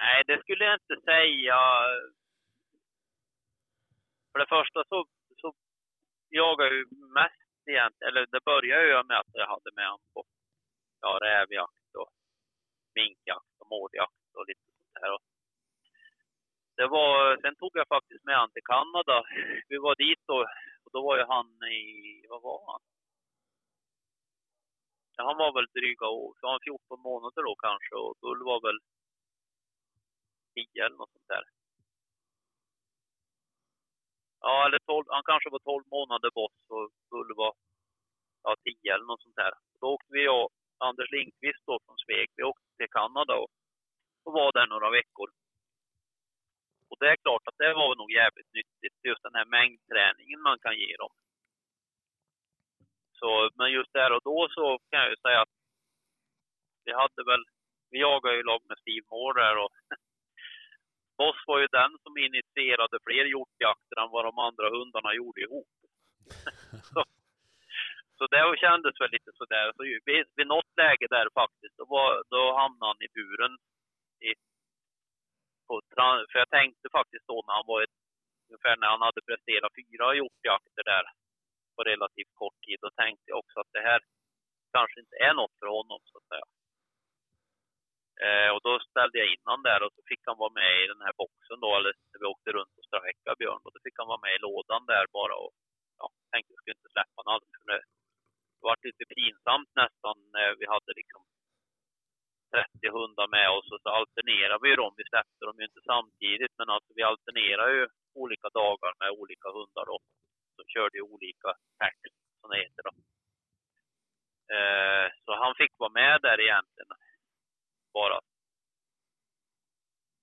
Nej, det skulle jag inte säga. För det första så, så jagar jag ju mest egentligen, eller det började ju med att jag hade med honom på ja, rävjakt och minkjakt och mårdjakt och lite sånt där. Och det var, sen tog jag faktiskt med honom till Kanada. Vi var dit och, och då var ju han i, vad var han? Ja, han var väl dryga år, så han 14 månader då kanske och Bull var väl 10 eller något sånt där. Ja, eller 12, han kanske var 12 månader bort och Bull vara ja, 10 eller något sånt där. Då åkte vi och Anders Lindqvist då från Sveg, vi åkte till Kanada och, och var där några veckor. Och det är klart att det var nog jävligt nyttigt, just den här mängdträningen man kan ge dem. Så, men just där och då så kan jag ju säga att vi hade väl, vi jagade ju lag med Steve Moore där och [laughs] Boss var ju den som initierade fler hjortjakter än vad de andra hundarna gjorde ihop. [laughs] så, så det kändes väl lite sådär. Så vid, vid något läge där faktiskt, då, var, då hamnade han i buren. I, på, för jag tänkte faktiskt då när han var ett, ungefär när han hade presterat fyra hjortjakter där på relativt kort tid, då tänkte jag också att det här kanske inte är något för honom så att säga. Eh, och då ställde jag in honom där och så fick han vara med i den här boxen då, eller när vi åkte runt och strejkade Björn, och då fick han vara med i lådan där bara och ja, tänkte jag skulle inte släppa honom alls för det det var lite pinsamt nästan när vi hade liksom 30 hundar med oss och så alternerade vi ju dem. Vi släppte dem ju inte samtidigt men alltså vi alternerade ju olika dagar med olika hundar då. Som körde ju olika packs som det heter då. Eh, så han fick vara med där egentligen. Bara.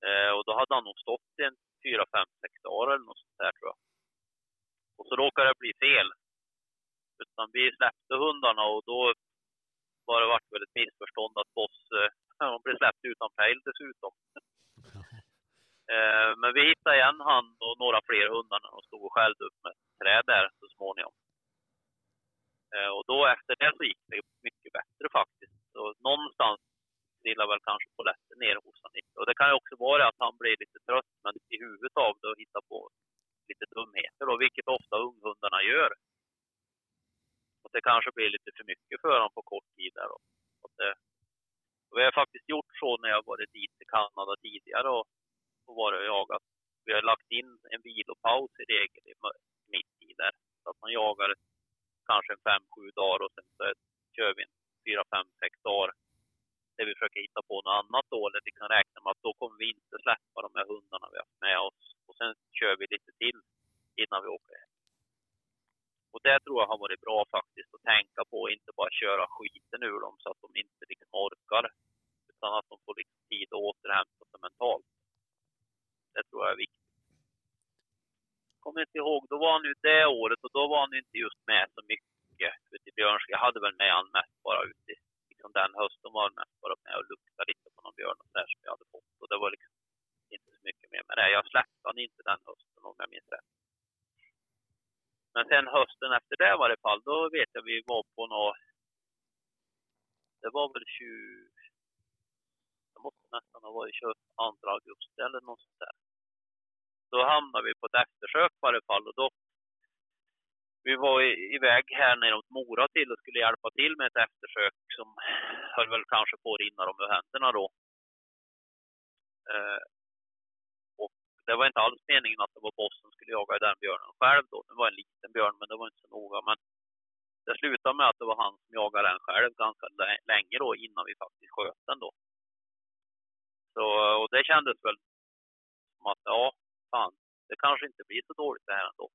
Eh, och då hade han nog stått i en 4, 5, 6 dagar eller något sånt där tror jag. Och så råkade det bli fel. Utan vi släppte hundarna och då var det vart väl ett missförstånd att Boss eh, [laughs] han blev släppt utan pejl dessutom. [laughs] Eh, men vi hittade igen han och några fler hundar när de stod och skällde upp med träd där så småningom. Eh, och då efter det så gick det mycket bättre faktiskt. Så någonstans trillar väl kanske polletten ner hos honom lite. Och det kan ju också vara att han blir lite trött men i huvudet av det och hittar på lite dumheter då, vilket ofta unghundarna gör. Och det kanske blir lite för mycket för honom på kort tid där då. Och det, och vi har faktiskt gjort så när jag varit dit till Kanada tidigare och, och varit och jagat. Vi har lagt in en vilopaus i regel i mitt i där. Så att man jagar kanske en fem, sju dagar och sen så kör vi en fyra, fem, sex dagar där vi försöker hitta på något annat då, eller vi kan räkna med att då kommer vi inte släppa de här hundarna vi har haft med oss. Och sen kör vi lite till innan vi åker hem. Och det tror jag har varit bra faktiskt att tänka på, inte bara köra skiten ur dem så att de inte liksom orkar. Utan att de får liksom tid att återhämta sig mentalt. Det tror jag är viktigt. Kommer inte ihåg, då var han ju det året och då var han inte just med så mycket ute i Björnska, Jag hade väl med han mest bara ute i, liksom den hösten var det mest bara med och lukta lite på någon björn och där som jag hade fått. Och det var liksom inte så mycket mer med det. Jag släppte han inte den hösten om jag minns rätt. Men sen hösten efter det i varje fall, då vet jag vi var på något... Det var väl 20... Det måste nästan ha varit 22 augusti eller något sånt där. Då hamnade vi på ett eftersök i varje fall och då... Vi var iväg här nere mot Mora till och skulle hjälpa till med ett eftersök som höll väl kanske på att rinna dem ur händerna då. Eh, och det var inte alls meningen att det var Boss som skulle jaga den björnen själv då. Det var en liten björn, men det var inte så noga. Men det slutade med att det var han som jagade den själv ganska länge då innan vi faktiskt sköt den då. Så, och det kändes väl som att ja, fan, det kanske inte blir så dåligt det här ändå.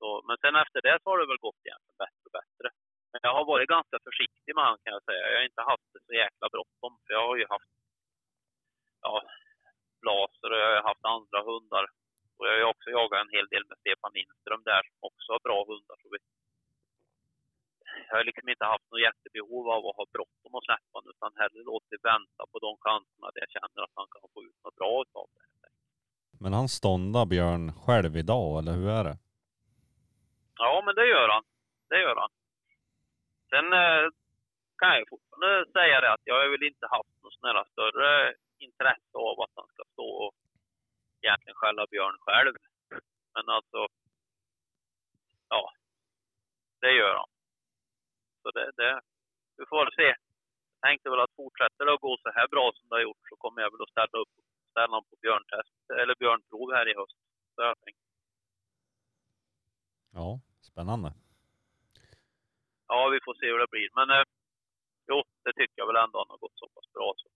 Så, men sen efter det så har det väl gått egentligen bättre och bättre. Men jag har varit ganska försiktig med han kan jag säga. Jag har inte haft det så jäkla bråttom. För jag har ju haft, ja, blaser och jag har haft andra hundar. Och jag har ju också jagat en hel del med Stefan Lindström där som också har bra hundar. Så vi, jag har liksom inte haft något jättebehov av att ha bråttom att släppa honom utan hellre låtit vänta på de chanserna där jag känner att han kan få ut något bra utav det. Men han ståndar Björn själv idag, eller hur är det? Ja, men det gör han. Det gör han. Sen eh, kan jag fortfarande säga det att jag har väl inte haft något sån här större intresse av att han ska stå och egentligen skälla Björn själv. Men alltså, ja, det gör han. Så det, det, vi får väl se. Jag tänkte väl att fortsätter det att gå så här bra som det har gjort så kommer jag väl att ställa upp ställa honom på björntest, eller björnprov här i höst. Så jag tänkt. Ja, spännande. Ja, vi får se hur det blir. Men eh, jo, det tycker jag väl ändå han har gått så pass bra. Så.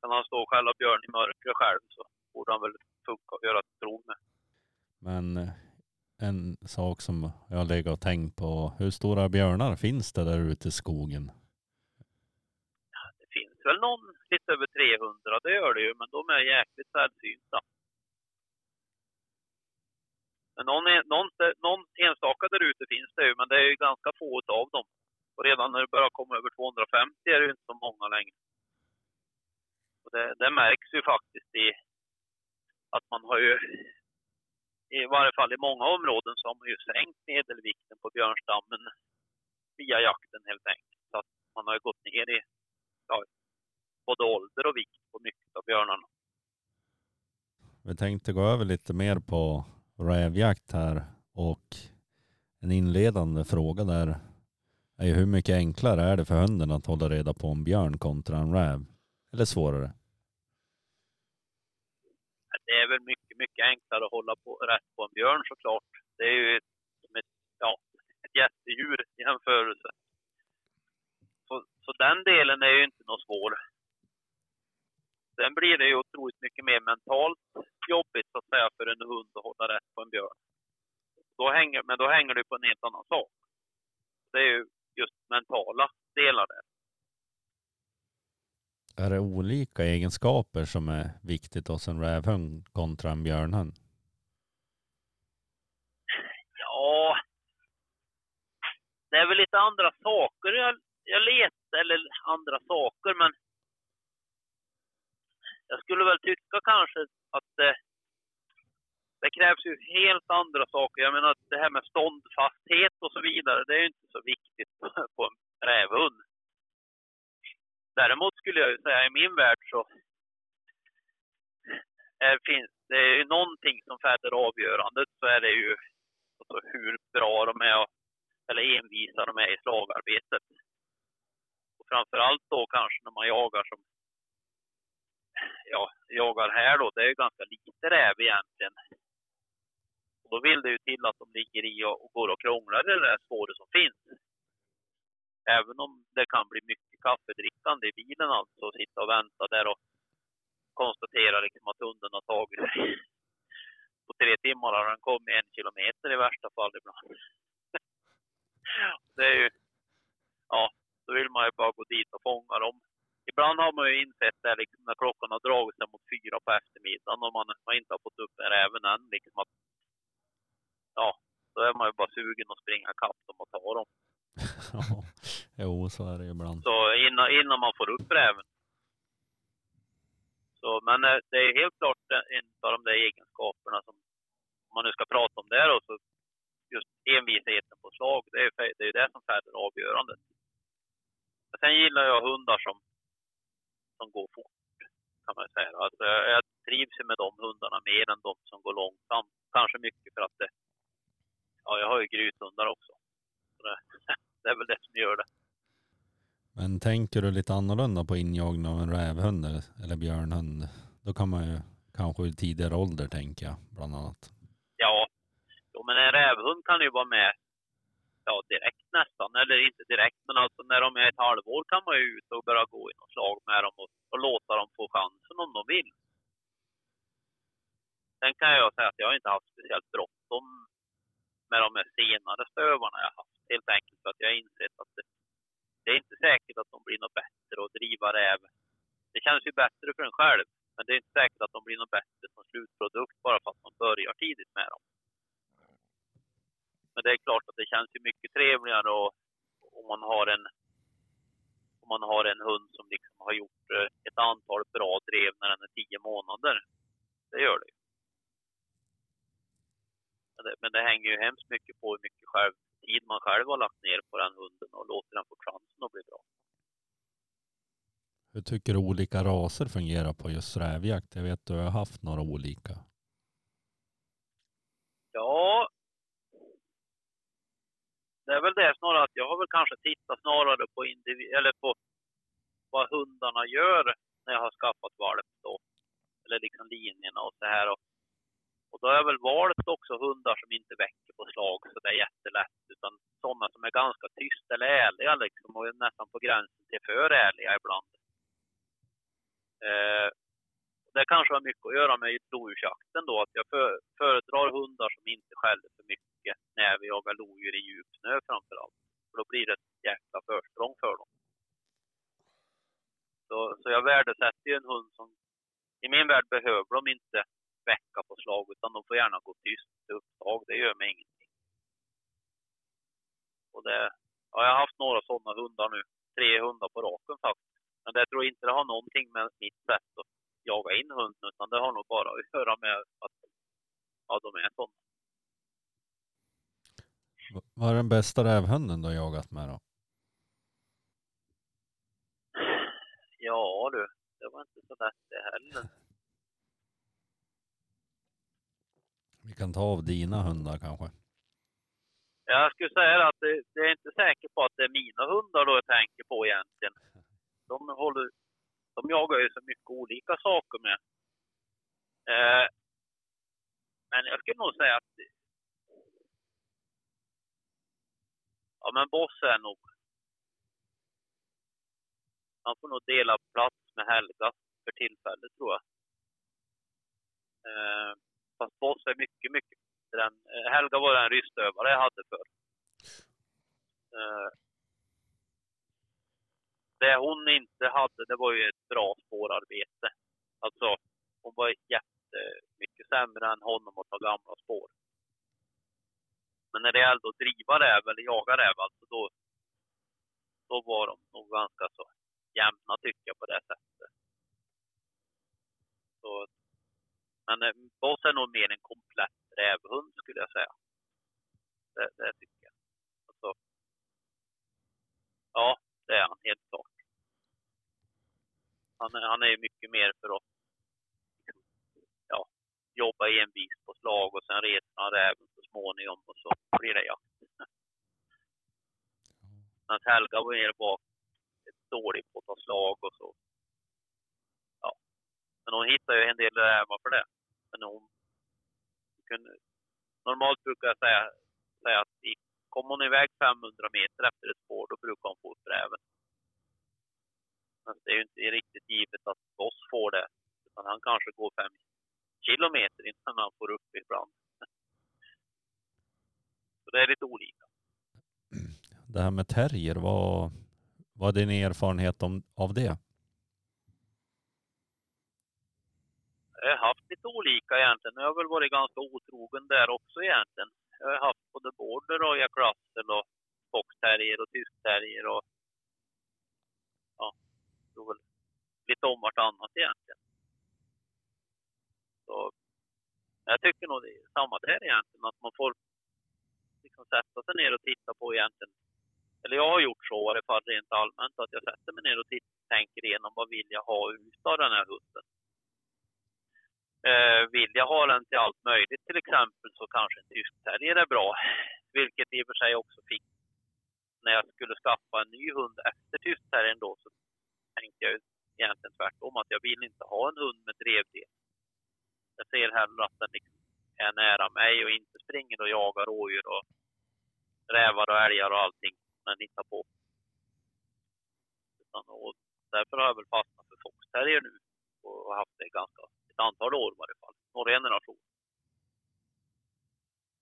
Kan han stå och skälla björn i mörkret själv så borde han väl funka och göra ett prov med. Men eh, en sak som jag legat och tänkt på, hur stora björnar finns det där ute i skogen? Det finns väl någon lite över 300, det gör det ju, men de är jäkligt sällsynta. Men någon, någon, någon enstaka där ute finns det ju, men det är ju ganska få av dem. Och redan när det börjar komma över 250 är det ju inte så många längre. Och det, det märks ju faktiskt i att man har ju, i varje fall i många områden, så har man ju sänkt medelvikten på björnstammen via jakten helt enkelt. Så att man har ju gått ner i ja, både ålder och vikt på mycket av björnarna. Vi tänkte gå över lite mer på rävjakt här och en inledande fråga där är ju hur mycket enklare är det för hunden att hålla reda på en björn kontra en räv? Eller svårare? Det är väl mycket, mycket enklare att hålla på, rätt på en björn såklart. Det är ju ett, som ett, ja, ett jättedjur i jämförelse. Så, så den delen är ju inte något svår. Sen blir det ju otroligt mycket mer mentalt jobbigt så att säga för en hund att hålla rätt på en björn. Då hänger, men då hänger det på en helt annan sak. Det är ju just mentala delar där. Är det olika egenskaper som är viktigt hos en rävhund kontra en björnhund? Ja, det är väl lite andra saker jag, jag letar, eller andra saker, men jag skulle väl tycka kanske att det, det krävs ju helt andra saker. Jag menar det här med ståndfasthet och så vidare, det är ju inte så viktigt [laughs] på en rävhund. Däremot skulle jag ju säga i min värld så är, finns det är ju någonting som fäller avgörandet så är det ju alltså hur bra de är, och- eller envisa de är i slagarbetet. Och framförallt då kanske när man jagar som, ja, jagar här då, det är ju ganska lite räv egentligen. Och då vill det ju till att de ligger i och, och går och krånglar i det där spåret som finns. Även om det kan bli mycket kaffedrickande i bilen alltså, och sitta och vänta där och konstatera liksom att hunden har tagit sig. På tre timmar har den kommit en kilometer i värsta fall ibland. [laughs] Det är ju, ja, då vill man ju bara gå dit och fånga dem. Ibland har man ju insett det liksom när klockan har dragit sig mot fyra på eftermiddagen och man, man inte har fått upp räven än. Liksom att, ja, då är man ju bara sugen att springa ikapp dem och ta dem. [laughs] Jo så är det ibland. Så innan, innan man får upp räven. Så, men eh, det är helt klart en av de där egenskaperna som, om man nu ska prata om det då, så just envisheten på slag, det är, det är det som fäller avgörandet. Sen gillar jag hundar som, som går fort, kan man säga. Alltså, jag, trivs med de hundarna mer än de som går långsamt. Kanske mycket för att det, ja, jag har ju grythundar också. Så det, [laughs] det är väl det som gör det. Men tänker du lite annorlunda på injagning av en rävhund eller, björnhund? Då kan man ju kanske i tidigare ålder tänker jag bland annat. Ja, jo, men en rävhund kan ju vara med ja, direkt nästan, eller inte direkt, men alltså när de är ett halvår kan man ju ut och börja gå i något slag med dem och, och låta dem få chansen om de vill. Sen kan jag säga att jag har inte haft speciellt bråttom med de här senare stövarna jag haft, helt enkelt för att jag har insett att det, det är inte säkert att de blir något bättre att driva räv. Det känns ju bättre för en själv Men det är inte säkert att de blir något bättre som slutprodukt bara för att man börjar tidigt med dem. Men det är klart att det känns ju mycket trevligare och, om man har en om man har en hund som liksom har gjort eh, ett antal bra drev när den är tio månader. Det gör det ju. Men det, men det hänger ju hemskt mycket på hur mycket själv, tid man själv har lagt ner på den hunden och låter den få chansen att bli bra. Hur tycker du olika raser fungerar på just rävjakt? Jag vet du har haft några olika. Ja, det är väl det snarare att jag har väl kanske tittat snarare på individ, eller på vad hundarna gör när jag har skaffat valp då. Eller liksom linjerna och så här. Och, och då har jag väl valt också hundar som inte väcker på slag så det är jättelätt. Utan sådana som är ganska tysta eller ärliga liksom och är nästan på gränsen till för ärliga ibland. Eh, det kanske har mycket att göra med lodjursjakten då, att jag för, föredrar hundar som inte skäller för mycket när vi jagar lodjur i djup snö framför allt. För då blir det ett jäkla försprång för dem. Så, så jag värdesätter ju en hund som, i min värld behöver de inte väcka på slag utan de får gärna gå tyst till upptag, det gör mig ingenting. Och det, ja, jag har haft några sådana hundar nu, tre hundar på raken faktiskt. Men det tror jag inte det har någonting med mitt sätt att jaga in hunden utan det har nog bara att göra med att ja, de är sådana. Vad är den bästa rävhunden du har jagat med då? Ja du, det var inte så lätt det heller. Vi kan ta av dina hundar kanske. Jag skulle säga att det, det är inte säkert på att det är mina hundar då jag tänker på egentligen. De, håller, de jagar ju så mycket olika saker med. Eh, men jag skulle nog säga att ja men Boss är nog han får nog dela plats med Helga för tillfället tror jag. Eh, fast Boss är mycket, mycket Helga var den rystövare jag hade för. Eh, det hon inte hade, det var ju ett bra spårarbete. Alltså, hon var jättemycket sämre än honom att ta gamla spår. Men när det gällde att driva räv eller jaga räv, alltså då, då var de nog ganska så jämna tycker jag på det sättet. Så, men eh, Boss är nog mer en komplett rävhund skulle jag säga. Det, det tycker jag. Alltså, ja, det är han helt klart. Han, är- han är mycket mer för att ja, jobba envist på slag och sen reser han räven så småningom och så blir det jakt. Men Helga var mer bak dålig på att ta slag och så. Ja. Men hon hittade ju en del rävar för det. Men hon kunde, normalt brukar jag säga, säga att i, kom hon iväg 500 meter efter ett spår, då brukar hon få upp räven. Men det är ju inte riktigt givet att Boss får det. Utan han kanske går fem kilometer innan han får upp ibland. [laughs] Så det är lite olika. Det här med terrier, vad, vad är din erfarenhet om, av det? Jag har haft lite olika egentligen. Jag har väl varit ganska otrogen där också egentligen. Jag har haft både border och jack russell och foxterrier och tyskterrier och ja, tror väl lite om vartannat egentligen. Så jag tycker nog det är samma där egentligen, att man får liksom sätta sig ner och titta på egentligen. Eller jag har gjort så i alla fall rent allmänt, att jag sätter mig ner och titt- tänker igenom vad vill jag ha ut av den här hunden. Eh, vill jag ha den till allt möjligt till exempel så kanske en tysk terrier är bra. Vilket i och för sig också fick när jag skulle skaffa en ny hund efter tyskterriern då så tänkte jag ju egentligen tvärtom att jag vill inte ha en hund med drevdel. Jag ser hellre att den liksom är nära mig och inte springer och jagar rådjur och rävar och älgar och allting den hittar på. Utan, och därför har jag väl fastnat för foxterrier nu och haft det ganska ett antal år i varje fall. Några generationer.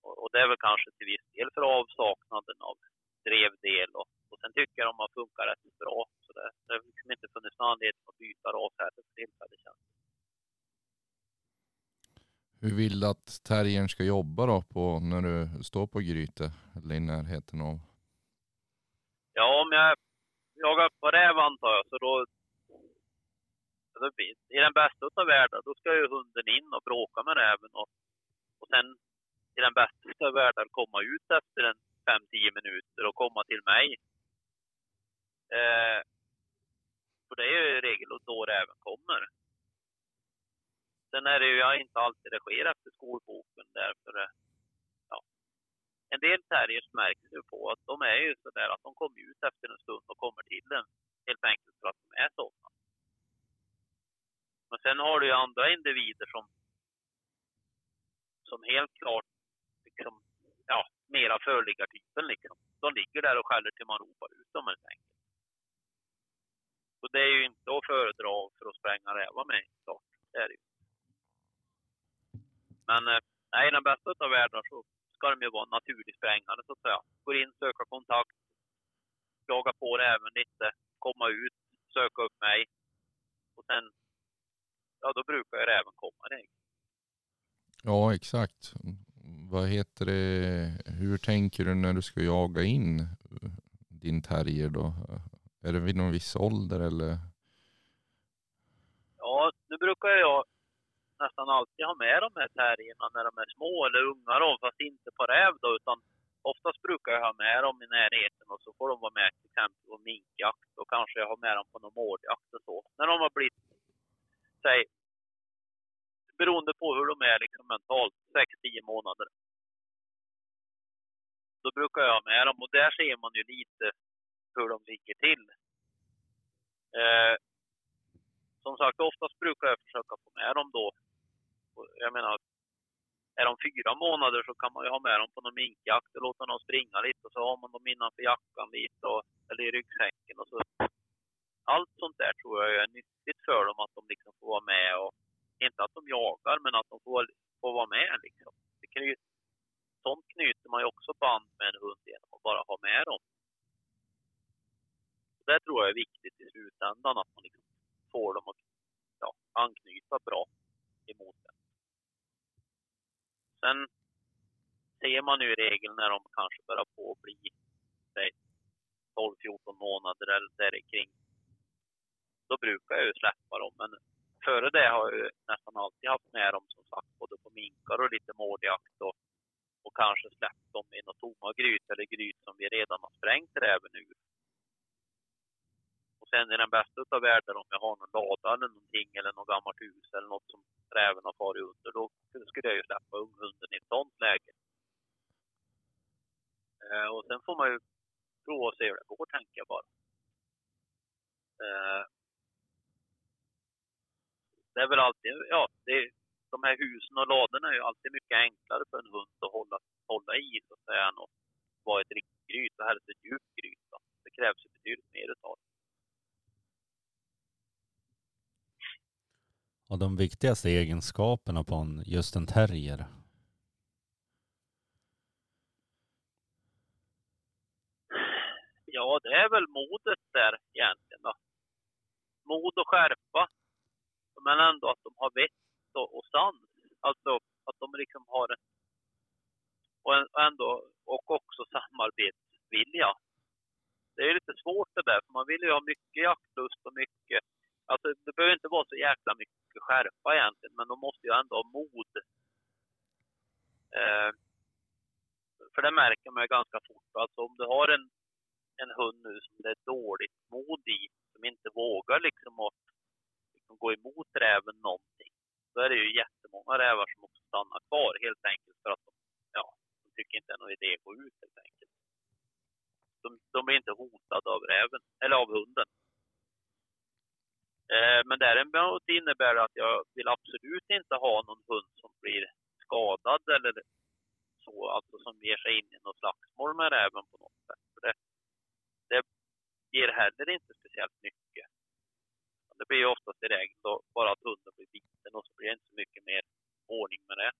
Och, och det är väl kanske till viss del för avsaknaden av drevdel och, och sen tycker jag de har funkat rätt bra. Så det, det har liksom inte funnits någon anledning att byta ras här för tillfället känns det. Hur vill du att terriern ska jobba då på, när du står på Gryte eller i närheten av? Ja, om jag jagar på räv antar jag, så då... blir- I den bästa av världar, då ska ju hunden in och bråka med räven och, och sen i den bästa av världar komma ut efter en 5-10 minuter och komma till mig. Eh, för det är ju i regel då räven kommer. Sen är det ju inte alltid det sker efter skolboken därför eh, ja. En del terriers märker du på att de är ju sådär att de kommer ut efter en stund och kommer till den. Helt enkelt för att de är sådana. Men sen har du ju andra individer som som helt klart liksom, ja, mera förliggartypen liksom. De ligger där och skäller till man ropar ut dem helt enkelt. Så det är ju inte att föredra för att spränga rävar med klart. Det är det ju. Men eh, nej, i den bästa av världar så ska de ju vara naturligt sprängande så att säga. Går in, söka kontakt, jaga på räven lite, komma ut, söka upp mig. Och sen, ja då brukar ju räven komma i. Ja, exakt. Vad heter det, hur tänker du när du ska jaga in din terrier då? Är det vid någon viss ålder eller? Ja, nu brukar jag nästan alltid ha med de här terrierna när de är små eller unga då, fast inte på räv då, utan oftast brukar jag ha med dem i närheten och så får de vara med till exempel på minkjakt och kanske jag har med dem på någon mårdjakt och så. När de har blivit, säg, beroende på hur de är liksom mentalt, 6-10 månader. Då brukar jag ha med dem och där ser man ju lite hur de ligger till. Eh, som sagt, oftast brukar jag försöka få med dem då. Jag menar, är de fyra månader så kan man ju ha med dem på någon minkjakt och låta dem springa lite och så har man dem innanför jackan lite och, eller i ryggsäcken och så. Allt sånt där tror jag är nyttigt för dem att de liksom får vara med och inte att de jagar men att de får, får vara med liksom. Det kan ju, sånt knyter man ju också band med en hund genom att bara ha med dem. Det tror jag är viktigt i slutändan att man liksom får dem att ja, anknyta bra emot den. Sen ser man ju i regel när de kanske börjar på att bli säg, 12-14 månader eller där kring. Då brukar jag ju släppa dem. Men före det har jag ju nästan alltid haft med dem som sagt både på minkar och lite mårdjakt och, och kanske släppt dem i något tomma gryt eller gryt som vi redan har sprängt räven ur. Och sen i den bästa av världar om jag har någon lada eller någonting eller något gammalt hus eller något som räven har farit under, då skulle jag ju släppa unghunden i ett sånt läge. Eh, och sen får man ju prova och se hur det går, tänker jag bara. Eh, det är väl alltid, ja, det, de här husen och ladorna är ju alltid mycket enklare för en hund att hålla, hålla i så att säga än att vara ett riktigt gryt och helst ett djupt gryt. Då. Det krävs ju betydligt mer utav det. Och de viktigaste egenskaperna på en, just en terrier. Ja, det är väl modet där egentligen då. Mod och skärpa. Men ändå att de har vett och, och sans. Alltså att de liksom har en, och en- och ändå, och också samarbetsvilja. Det är lite svårt det där, för man vill ju ha mycket jaktlust och mycket, alltså det behöver inte vara så jäkla mycket skärpa egentligen, men de måste ju ändå ha mod. Eh, för det märker man ju ganska fort. Alltså om du har en, en hund nu som det är dåligt mod i, som inte vågar liksom att liksom gå emot räven någonting, då är det ju jättemånga rävar som också stannar kvar helt enkelt för att de, ja, de tycker inte det är någon idé att gå ut helt enkelt. De, de blir inte hotade av räven, eller av hunden. Eh, men däremot innebär det att jag vill absolut inte ha någon hund som blir skadad eller så, alltså som ger sig in i något slagsmål med räven på något sätt. För det, det ger heller inte speciellt mycket. Det blir ju oftast i regel då bara att hunden blir biten och så blir det inte så mycket mer ordning med det.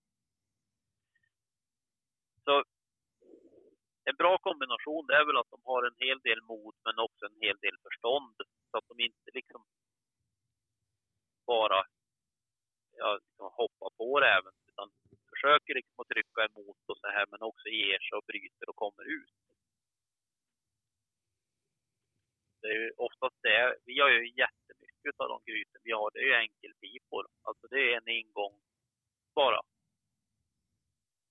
Så en bra kombination det är väl att de har en hel del mod men också en hel del förstånd. Så att de inte liksom bara ja, liksom hoppar på räven utan försöker liksom att trycka emot och så här men också ger sig och bryter och kommer ut. Det är ju oftast det. Vi har ju jättemycket av de gryten vi har. Det är ju enkelpipor. Alltså det är en ingång bara.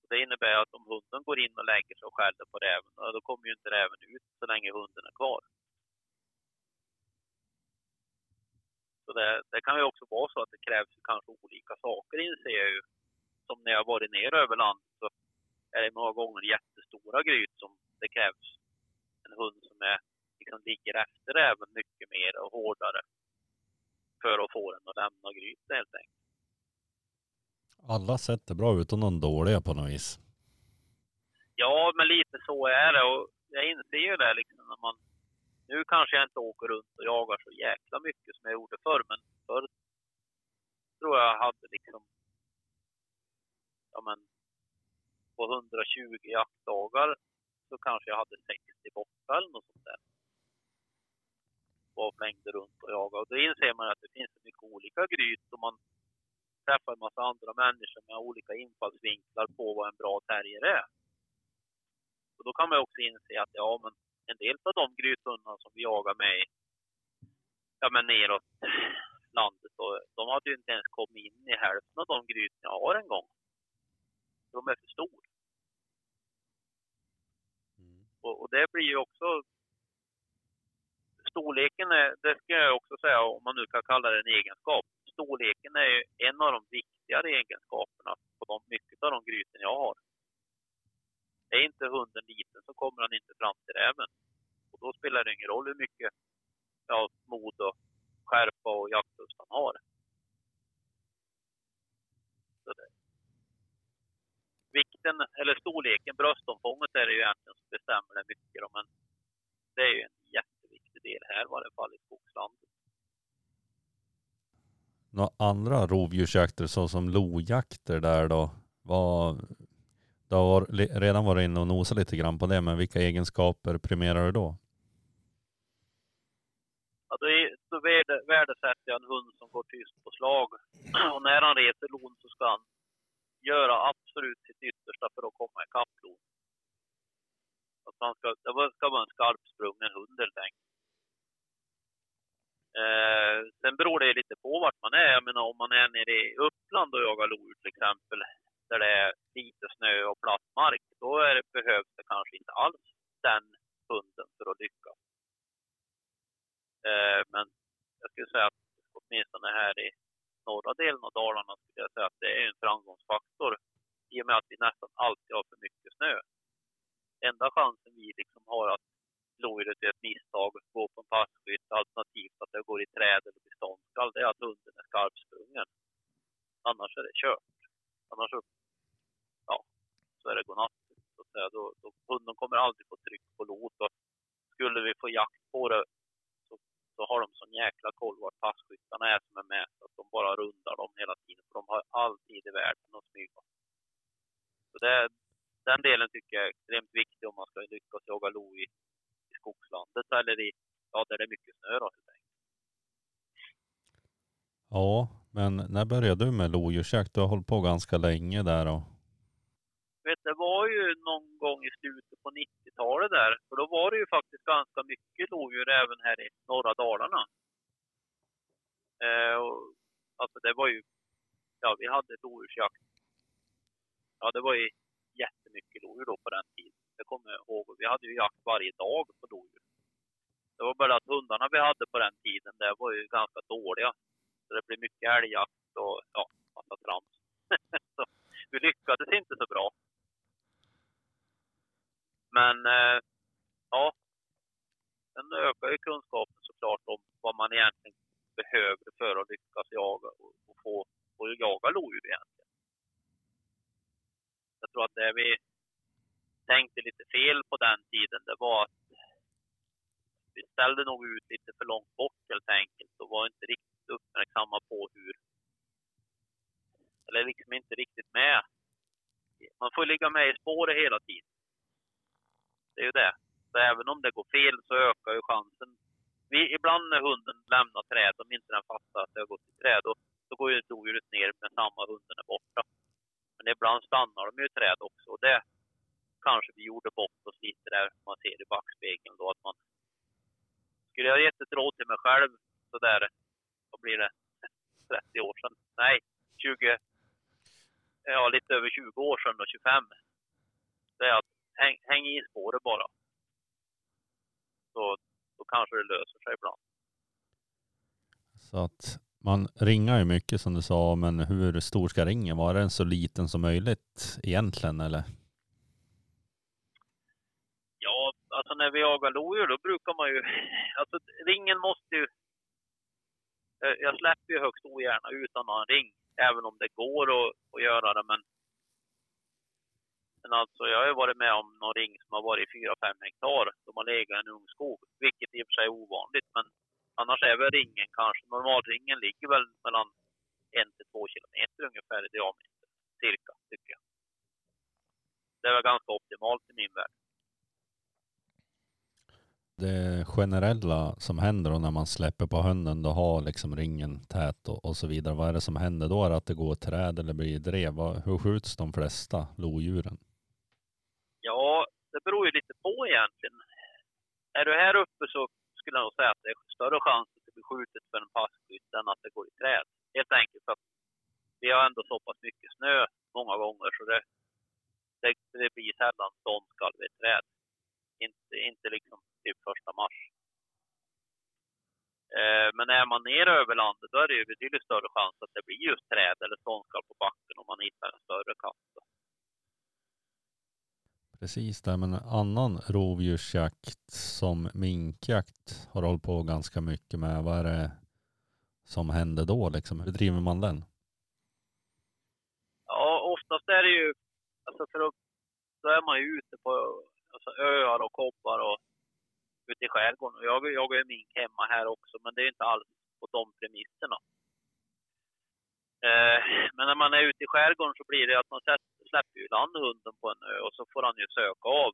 Det innebär att om hunden går in och lägger sig och skäller på räven, då kommer ju inte räven ut så länge hunden är kvar. Så det, det kan ju också vara så att det krävs kanske olika saker inser jag ju. Som när jag varit ner över landet så är det många gånger jättestora gryt som det krävs en hund som är, liksom ligger efter även mycket mer och hårdare för att få den att lämna gryt helt enkelt sett bra ut bra utom de dåliga på något vis. Ja, men lite så är det och jag inser ju det liksom när man nu kanske jag inte åker runt och jagar så jäkla mycket som jag gjorde förr, men förr tror jag hade liksom, ja men, på 120 jaktdagar så kanske jag hade 60 borta eller något sånt där. Och flängde runt och jagade. Och då inser man att det finns så mycket olika gryt och man träffar en massa andra människor med olika infallsvinklar på vad en bra terrier är. Och då kan man också inse att ja, men en del av de grythundarna som vi jagar med ja, men neråt landet, och de hade ju inte ens kommit in i hälften av de gryten jag har en gång. De är för stora. Och, och, det blir ju också... Storleken är, det ska jag också säga, om man nu kan kalla det en egenskap. Storleken är ju en av de viktigare egenskaperna på de, mycket av de gryten jag har. Är inte hunden liten så kommer han inte fram till räven. Och då spelar det ingen roll hur mycket ja, mod och skärpa och jaktlust han har. Så det. Vikten, eller storleken, bröstomfånget är det ju egentligen som bestämmer det mycket. Då, men det är ju en jätteviktig del här i varje fall i skogslandet. Några andra såsom lojakter där då? Vad, du har redan varit inne och nosat lite grann på det, men vilka egenskaper primerar du då? Ja, då, är, då värdesätter jag en hund som går tyst på slag. Och när han reser lon så ska han göra absolut sitt yttersta för att komma ikapp lon. Att han ska, det ska vara en skarpsprungen hund helt enkelt. Eh, sen beror det lite på vart man är. Jag menar om man är nere i Uppland och jagar lodjur till exempel, där det är lite snö och platt mark, då är det, behövs det kanske inte alls den hunden för att lyckas. Eh, men jag skulle säga att åtminstone här i norra delen av Dalarna skulle jag säga att det är en framgångsfaktor i och med att vi nästan alltid har för mycket snö. Enda chansen vi liksom har att lodjuret gör ett misstag, gå på en passkytt, alternativt att det går i träd eller blir ståndskall, det är att hunden är skarpsprungen. Annars är det kört. Annars så, ja, så är det godnatt. Så att säga. Då, då, hunden kommer aldrig få tryck på lot och skulle vi få jakt på det så, har de sån jäkla koll vart passkyttarna är som är med så att de bara rundar dem hela tiden för de har all tid i världen att smyga. Så det, den delen tycker jag är extremt viktig om man ska lyckas jaga lo i, i skogslandet eller i, ja, där det är mycket snö då helt enkelt. Ja, men när började du med lodjursjakt? Du har hållit på ganska länge där och... Vet, det var ju någon gång i slutet på 90-talet där, för då var det ju faktiskt ganska mycket lodjur även här i norra Dalarna. Eh, och, alltså det var ju, ja vi hade lodjursjakt. Ja det var ju jättemycket lodjur då på den tiden. Det kommer jag ihåg. Vi hade ju jakt varje dag på lodjur. Det var bara att hundarna vi hade på den tiden, det var ju ganska dåliga. Så det blev mycket älgjakt och ja, massa trams. [laughs] så vi lyckades inte så bra. Men eh, ja, sen ökar ju kunskapen såklart om vad man egentligen behöver för att lyckas jaga och, och få och jaga lodjur egentligen. Jag tror att det vi tänkte lite fel på den tiden, det var att vi ställde nog ut lite för långt bort helt enkelt och var inte riktigt uppmärksamma på hur, eller liksom inte riktigt med. Man får ligga med i spåret hela tiden. Det är ju det. Så även om det går fel så ökar ju chansen. Vi, ibland när hunden lämnar träd, om inte den fattar att det har gått i träd, då, då går ju lodjuret ner med samma hunden är borta. Men ibland stannar de ju i träd också och det kanske vi gjorde bort oss lite där man ser i backspegeln då att man skulle jag gett ett råd till mig själv sådär, vad blir det, 30 år sedan? Nej, 20, ja lite över 20 år sedan och 25. Häng, häng i spåret bara. Så då kanske det löser sig ibland. Så att man ringar ju mycket som du sa, men hur stor ska ringen vara? Är den så liten som möjligt egentligen eller? Ja, alltså när vi jagar lodjur då brukar man ju, [laughs] alltså ringen måste ju, eh, jag släpper ju högst ogärna utan en ring, även om det går att, att göra det, men men alltså jag har ju varit med om någon ring som har varit 4-5 hektar, som har legat i en ung skog, vilket i och för sig är ovanligt, men annars är väl ringen kanske, normalringen ligger väl mellan 1-2 kilometer ungefär i diameter, cirka, tycker jag. Det är väl ganska optimalt i min värld. Det generella som händer då när man släpper på hunden, då har liksom ringen tät och, och så vidare. Vad är det som händer då? Är det att det går träd eller blir drev? Hur skjuts de flesta lodjuren? Ja, det beror ju lite på egentligen. Är du här uppe så skulle jag nog säga att det är större chans att det blir skjutet för en passkytt än att det går i träd. Helt enkelt för att vi har ändå så pass mycket snö många gånger så det, det, det blir sällan ståndskall vid träd. Inte, inte liksom typ första mars. Eh, men är man ner över landet då är det ju betydligt större chans att det blir just träd eller ståndskall på backen om man hittar en större katt. Precis där, men annan rovdjursjakt som minkjakt har hållit på ganska mycket med. Vad är det som händer då liksom? Hur driver man den? Ja, oftast är det ju, alltså för att, då är man ju ute på alltså öar och kobbar och ute i skärgården. Jag, jag jagar ju mink hemma här också, men det är inte alls på de premisserna. Eh, men när man är ute i skärgården så blir det att man släpper ju i land hunden på en ö och så får han ju söka av.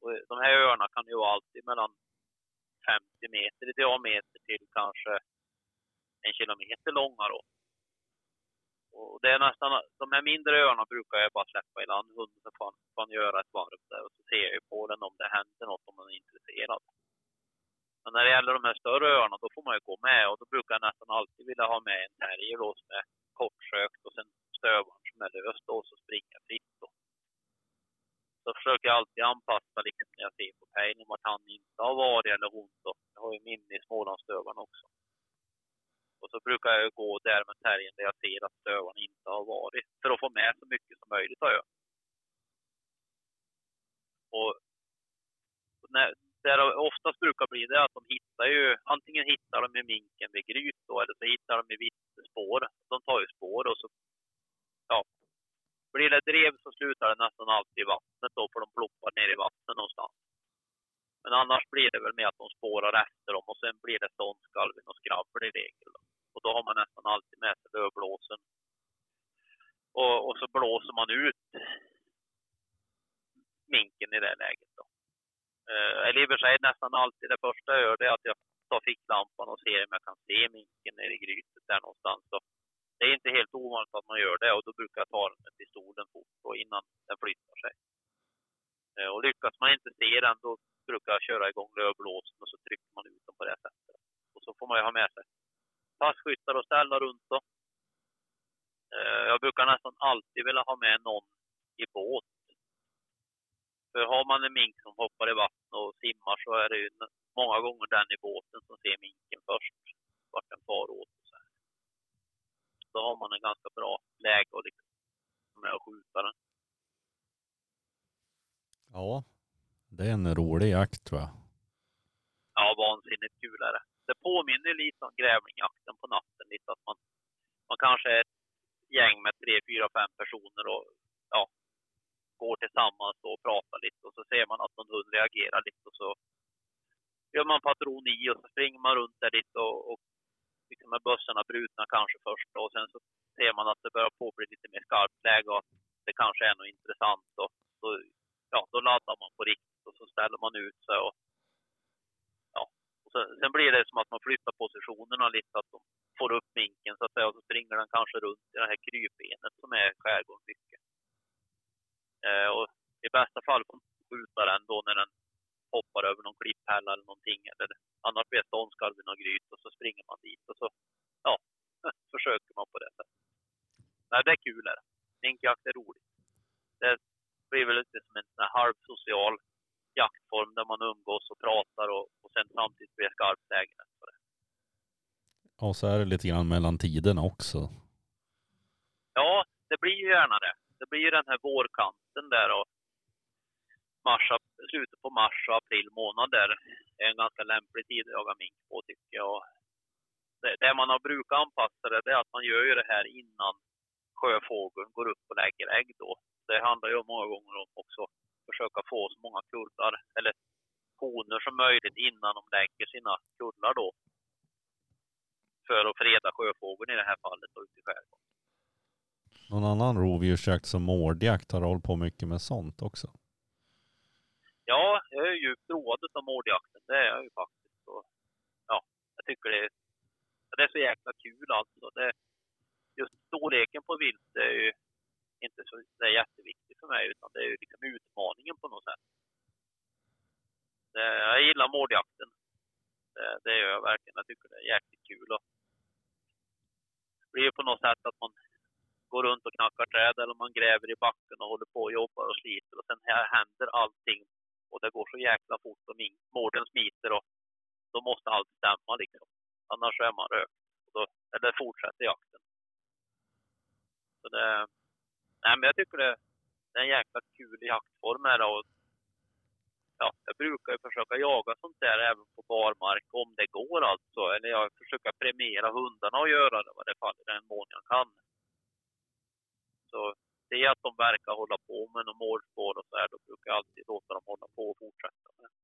Och de här öarna kan ju vara alltid mellan 50 meter i diameter till kanske en kilometer långa då. Och det är nästan, de här mindre öarna brukar jag bara släppa i land hunden så får han, får han göra ett varv där och så ser jag ju på den om det händer något om man är intresserad. Men när det gäller de här större öarna då får man ju gå med och då brukar jag nästan alltid vilja ha med en terrier då som är kortsökt och sen stövaren som är lös då och så springer fritt då. Så försöker jag alltid anpassa liksom när jag ser på pejlen om att han inte har varit eller hon då. Jag har ju minne i Smålandsstövaren också. Och så brukar jag gå där med terriern där jag ser att stövaren inte har varit. För att få med så mycket som möjligt av ön. Och när, där det oftast brukar bli det att de hittar ju, antingen hittar de i minken vid gryt då, eller så hittar de i vittespår. De tar ju spår och så, ja. Blir det drev så slutar det nästan alltid i vattnet då, för de ploppar ner i vattnet någonstans. Men annars blir det väl med att de spårar efter dem och sen blir det ståndskalven och skrabbel i regel. Då. Och då har man nästan alltid med sig lövblåsen. Och, och så blåser man ut minken i det läget då. Eh, eller i och för sig nästan alltid det första jag gör det är att jag tar ficklampan och ser om jag kan se minken nere i grytet där någonstans. Så det är inte helt ovanligt att man gör det och då brukar jag ta den med pistolen fort och innan den flyttar sig. Eh, och lyckas man inte se den då brukar jag köra igång lövblåsen och så trycker man ut den på det sättet. Och så får man ju ha med sig passkyttar och ställa runt då. Eh, Jag brukar nästan alltid vilja ha med någon i båt. För har man en mink som hoppar i vatten och simmar så är det ju många gånger den i båten som ser minken först. Vart den far åt och så här. Då har man en ganska bra läge att liksom med att skjuta den. Ja, det är en rolig jakt jag. Ja, vansinnigt kul är det. Det påminner lite om grävlingjakten på natten. Lite att man, man kanske är ett gäng med tre, fyra, fem personer och ja, går tillsammans och pratar lite och så ser man att någon hund reagerar lite och så gör man patron i och så springer man runt där lite och, och liksom med bössorna brutna kanske först och sen så ser man att det börjar på bli lite mer skarpt läge och att det kanske är något intressant och så, ja, då laddar man på riktigt och så ställer man ut sig och ja, och sen, sen blir det som att man flyttar positionerna lite så att de får upp minken så att säga och så springer den kanske runt i det här krypbenet som är i skärgården mycket och i bästa fall får man skjuta den då när den hoppar över någon klipphälla eller någonting. Eller annars blir det ståndskalv i någon gryt och så springer man dit och så ja, [laughs] försöker man på det sättet. Nej, det är kul. Är det. Minkjakt är roligt. Det blir väl lite som en halvsocial jaktform där man umgås och pratar och, och sen samtidigt blir skarpt läge. det. Och så är det lite grann mellan tiderna också. Ja, det blir ju gärna det. Det blir ju den här vårkanten där och mars, slutet på mars och april månad där är en ganska lämplig tid att jaga mink på tycker jag. Och Det, det man har brukat anpassa det, det är att man gör ju det här innan sjöfågeln går upp och lägger ägg då. Det handlar ju många gånger om också försöka få så många kullar eller honor som möjligt innan de lägger sina kullar då. För att freda sjöfågeln i det här fallet och ute i skärgården. Någon annan rovdjursjakt som mårdjakt har hållit på mycket med sånt också. Ja, jag är djupt road av mårdjakten. Det är jag ju faktiskt. Och, ja, jag tycker det är, det är så jäkla kul alltså. Det, just storleken på vilt det är ju inte så det är jätteviktigt för mig utan det är ju liksom utmaningen på något sätt. Det, jag gillar mårdjakten. Det, det gör jag verkligen. Jag tycker det är jäkligt kul. Och det blir ju på något sätt att man går runt och knackar träd eller man gräver i backen och håller på och jobbar och sliter och sen här händer allting och det går så jäkla fort och mården smiter och då måste allt stämma liksom. Annars är man rökt. Och då, eller fortsätter jakten. Så det, nej men jag tycker det, det är en jäkla kul jaktform här och ja, jag brukar ju försöka jaga sånt där även på barmark om det går alltså. Eller jag försöker premiera hundarna och göra det vad det faller i den mån jag kan. Så det är att de verkar hålla på med något målspår och så här, då brukar jag alltid låta dem hålla på och fortsätta med det.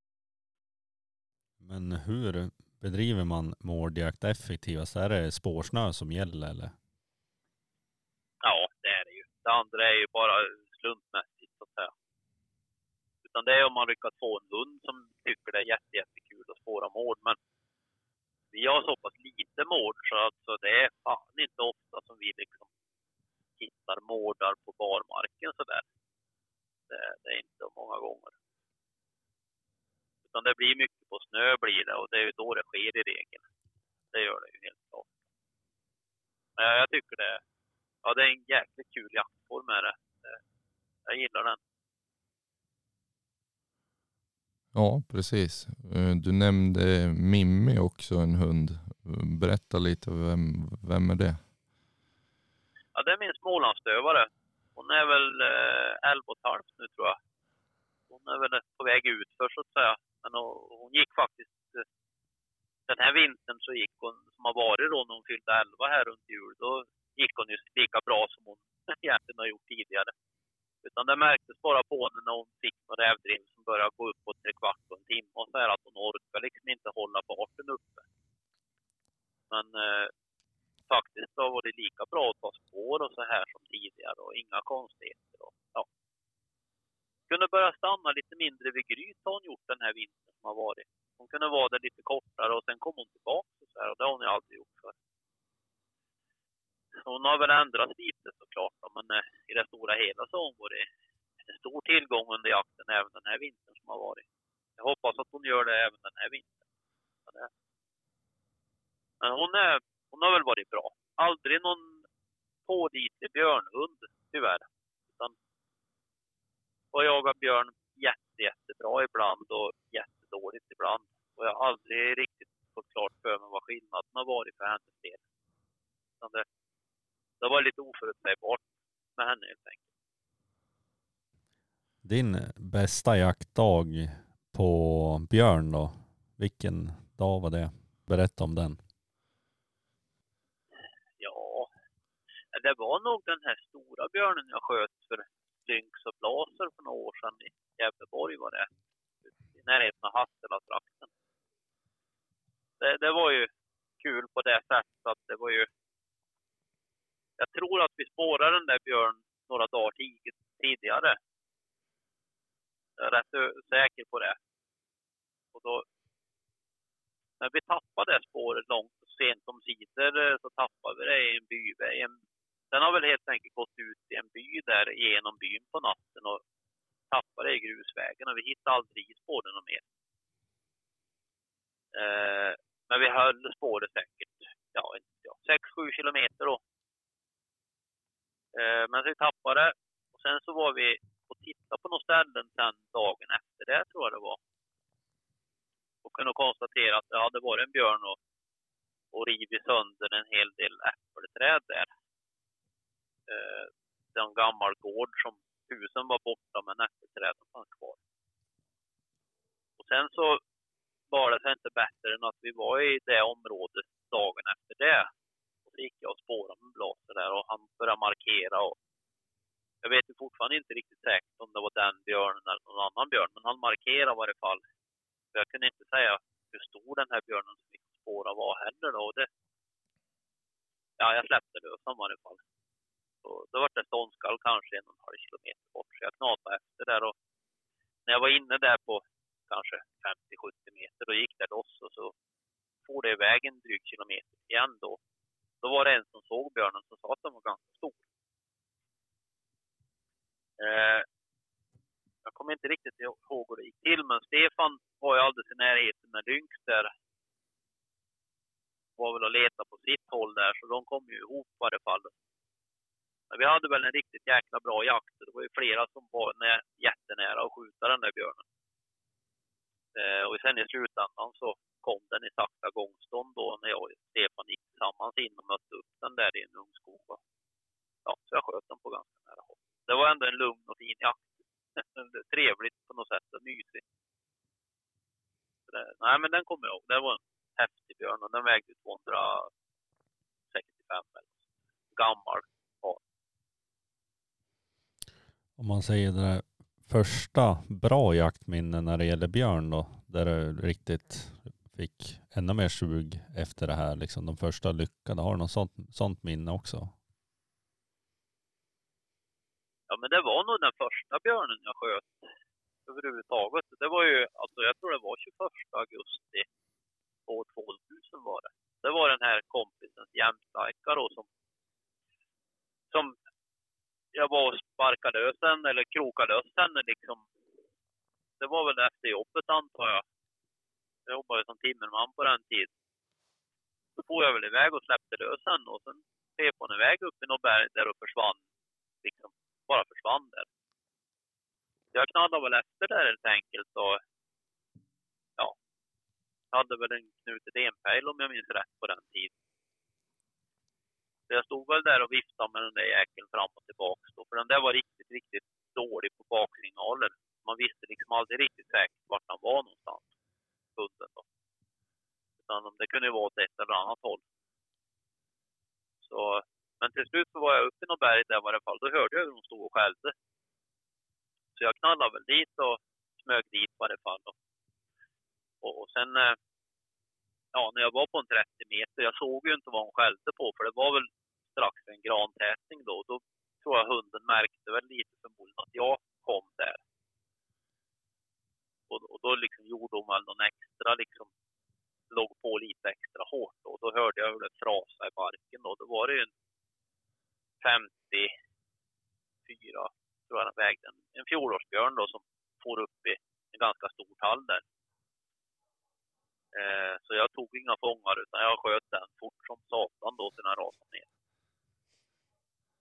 Men hur bedriver man mårdjakt effektivast? Är det spårsnö som gäller eller? Ja, det är det ju. Det andra är ju bara slumpmässigt så att säga. Utan det är om man lyckas få en hund som tycker det är jätte, jättekul att spåra mård. Men vi har så pass lite mård så alltså det är fan inte ofta som vi liksom hittar mårdar på barmarken sådär. Det, det är inte många gånger. Utan det blir mycket på snö blir det och det är ju då det sker i regel. Det gör det ju helt klart. Men jag tycker det, ja det är en jäkligt kul jaktform är det. Jag gillar den. Ja, precis. Eh, du nämnde Mimmi också, en hund. Berätta lite, vem, vem är det? Ja, det är min Smålandsdövare. Hon är väl eh, 11 och ett halvt nu tror jag. Hon är väl på väg ut för så att säga. Men hon, hon gick faktiskt, eh, den här vintern så gick hon, som har varit då när hon fyllde 11 här runt jul, då gick hon ju lika bra som hon [laughs] egentligen har gjort tidigare. Utan det märktes bara på henne när hon fick någon rävdriv som började gå upp på tre kvart på en timme och så här att hon orkar liksom inte hålla farten uppe. Men eh, faktiskt har varit lika bra att ta så här som tidigare och inga konstigheter. Och, ja. Kunde börja stanna lite mindre vid Gryt har hon gjort den här vintern som har varit. Hon kunde vara där lite kortare och sen kom hon tillbaka och så här och det har hon ju aldrig gjort förr. Hon har väl ändrat lite såklart då, men eh, i det stora hela så har hon varit en stor tillgång under jakten även den här vintern som har varit. Jag hoppas att hon gör det även den här vintern. Men hon, är, hon har väl varit bra. Aldrig någon björnhund, tyvärr. Utan och jagar björn jätte, jättebra ibland och jättedåligt ibland. Och jag har aldrig riktigt fått klart för mig vad skillnaden har varit för hennes del. Utan det, det var lite oförutsägbart med henne helt enkelt. Din bästa jaktdag på björn då? Vilken dag var det? Berätta om den. En lugn och fin jakt. Trevligt på något sätt och mysigt. Det, nej, men den kommer jag ihåg. Det var en häftig björn och den vägde 265 eller Gammal Om man säger det där första bra jaktminne när det gäller björn då, där du riktigt fick ännu mer sug efter det här, liksom de första lyckade. Har du något sånt, sånt minne också? Ja, men det var nog den första björnen jag sköt överhuvudtaget. Det var ju, alltså jag tror det var 21 augusti år 2000 var det. Det var den här kompisens jämtlajka då som, som jag var och sparkade lös henne, eller krokade lös henne liksom. Det var väl efter jobbet antar jag. Jag jobbade som timmerman på den tiden. Så får jag väl iväg och släppte lös henne och sen pep hon iväg upp i något berg där och försvann. Liksom, bara försvann där. Jag knallade väl efter där helt enkelt och ja, hade väl en knutet enpejl om jag minns rätt på den tiden. Så jag stod väl där och viftade med den där jäkeln fram och tillbaka då, för den där var riktigt, riktigt dålig på baksignaler. Man visste liksom aldrig riktigt säkert vart han var någonstans, hunden då. Utan det kunde ju vara åt ett eller annat håll. Så, men till slut så var jag uppe i något berg där i varje fall. Då hörde jag hur de stod och skällde. Så jag knallade väl dit och smög dit i varje fall. Och, och sen eh, ja, när jag var på en 30 meter, jag såg ju inte vad hon skällde på för det var väl strax en grantätning då. Då tror jag hunden märkte väl lite förmodligen att jag kom där. Och, och då liksom gjorde hon väl någon extra liksom, låg på lite extra hårt och då hörde jag hur det frasade i barken och Då var det ju en 54, tror jag den vägde, en fjolårsbjörn då som får upp i en ganska stor tall där. Eh, så jag tog inga fångar utan jag sköt den fort som satan då till den rasade ner.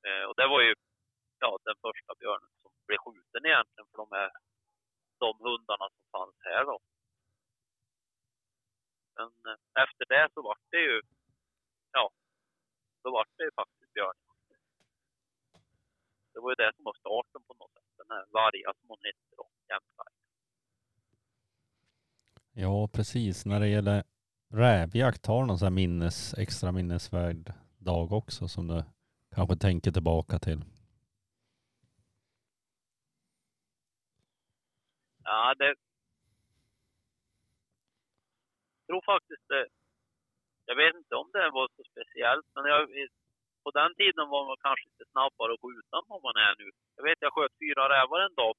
Eh, och det var ju ja, den första björnen som blev skjuten egentligen för de här de hundarna som fanns här då. Men eh, efter det så var det ju, ja, då var det ju faktiskt björn. Det var ju det som var starten på något sätt, den här Varga som hon hette då, Jämtberg. Ja, precis. När det gäller rävjakt, har du någon sån här minnes, extra minnesvärd dag också som du kanske tänker tillbaka till? Ja, det... Jag tror faktiskt det... Jag vet inte om det var så speciellt, men jag, på den tiden var man kanske lite snabbare att skjuta än vad man är nu. Jag vet, jag sköt fyra rävar en dag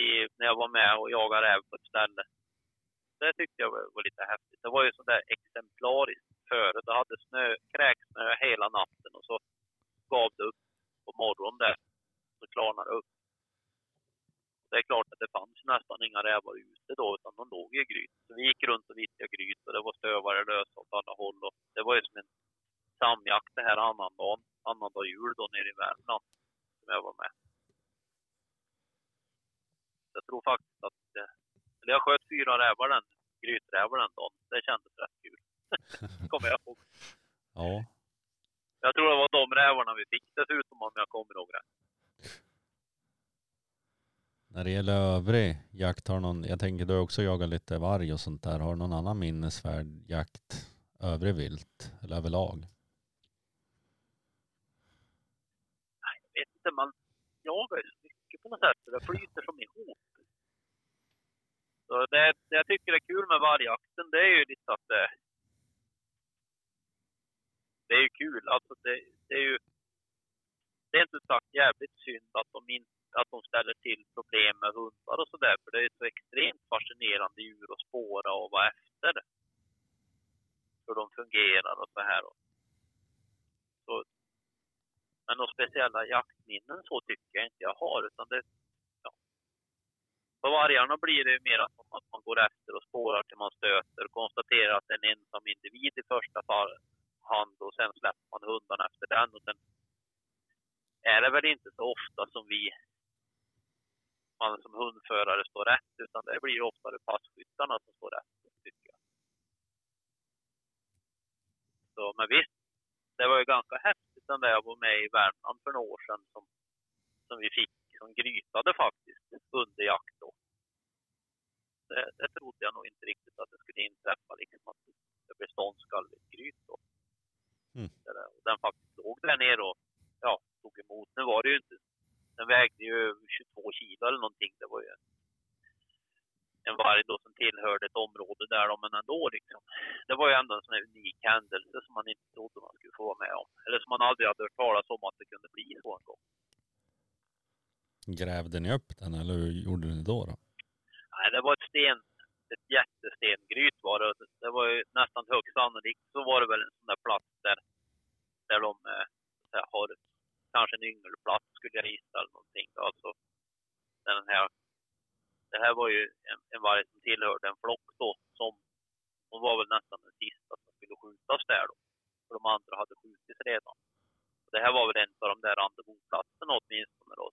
i, när jag var med och jagade räv på ett ställe. Det tyckte jag var, var lite häftigt. Det var ju sådär exemplariskt före. Det hade snö, kräksnö hela natten och så gav det upp på morgonen där. Så klarnade det upp. Det är klart att det fanns nästan inga rävar ute då, utan de låg i gryt. Så vi gick runt och vittjade gryt och det var stövare lösa åt alla håll. Och det var ju som en samjakt det här annandagen, annandag jul då nere i Värmland, som jag var med. Jag tror faktiskt att, eh, eller jag sköt fyra rävar den, gryträvar den dagen. Det kändes rätt kul. [laughs] Kommer jag ihåg. Ja. Jag tror det var de rävarna vi fick dessutom om jag kommer ihåg rätt. När det gäller övrig jakt, har någon, jag tänker du har också jagat lite varg och sånt där. Har du någon annan minnesvärd jakt, övrig vilt eller överlag? Jag vet inte, man jagar ju mycket på något sätt. Det flyter som ihop. Så det, det jag tycker är kul med vargjakten, det är ju lite att det, det är ju kul. Alltså det, det är ju det är inte sagt jävligt synd att de, in, att de ställer till problem med hundar och sådär. För det är ju så extremt fascinerande djur att spåra och vara efter. Hur de fungerar och så här. Så, men några speciella jaktminnen så tycker jag inte jag har. Utan det, ja. På vargarna blir det mer att man går efter och spårar till man stöter och konstaterar att det är en ensam individ i första fall, hand och sen släpper man hundarna efter den. Och sen är det väl inte så ofta som vi man som hundförare står rätt, utan det blir oftare passkyttarna som står rätt, tycker jag. Så, men visst, det var ju ganska häftigt den där jag var med i Värmland för några år sedan som, som vi fick som grytade faktiskt under jakt då. Det, det trodde jag nog inte riktigt att det skulle inträffa, liksom att det blev ståndskalligt gryt då. Mm. Den faktiskt låg där nere och ja, tog emot. Nu var det ju inte, den vägde ju 22 kilo eller någonting. Det var ju en, en varg då som tillhörde ett område där då, men ändå liksom. Det var ju ändå en sån här unik händelse som man inte trodde man skulle få vara med om. Eller som man aldrig hade hört talas om att det kunde bli så en gång. Grävde ni upp den eller hur gjorde ni då? då? Nej, det var ett sten, ett jättestengryt var det. Det var ju nästan högst sannolikt så var det väl en sån där plats där, där de eh, att säga, har kanske en yngelplats skulle jag gissa eller någonting. Alltså, den här, det här var ju en, en varg som tillhörde en flock då som, hon var väl nästan den sista som skulle skjutas där då. För de andra hade skjutits redan. Och det här var väl en av de där rendezvousplatserna åtminstone då,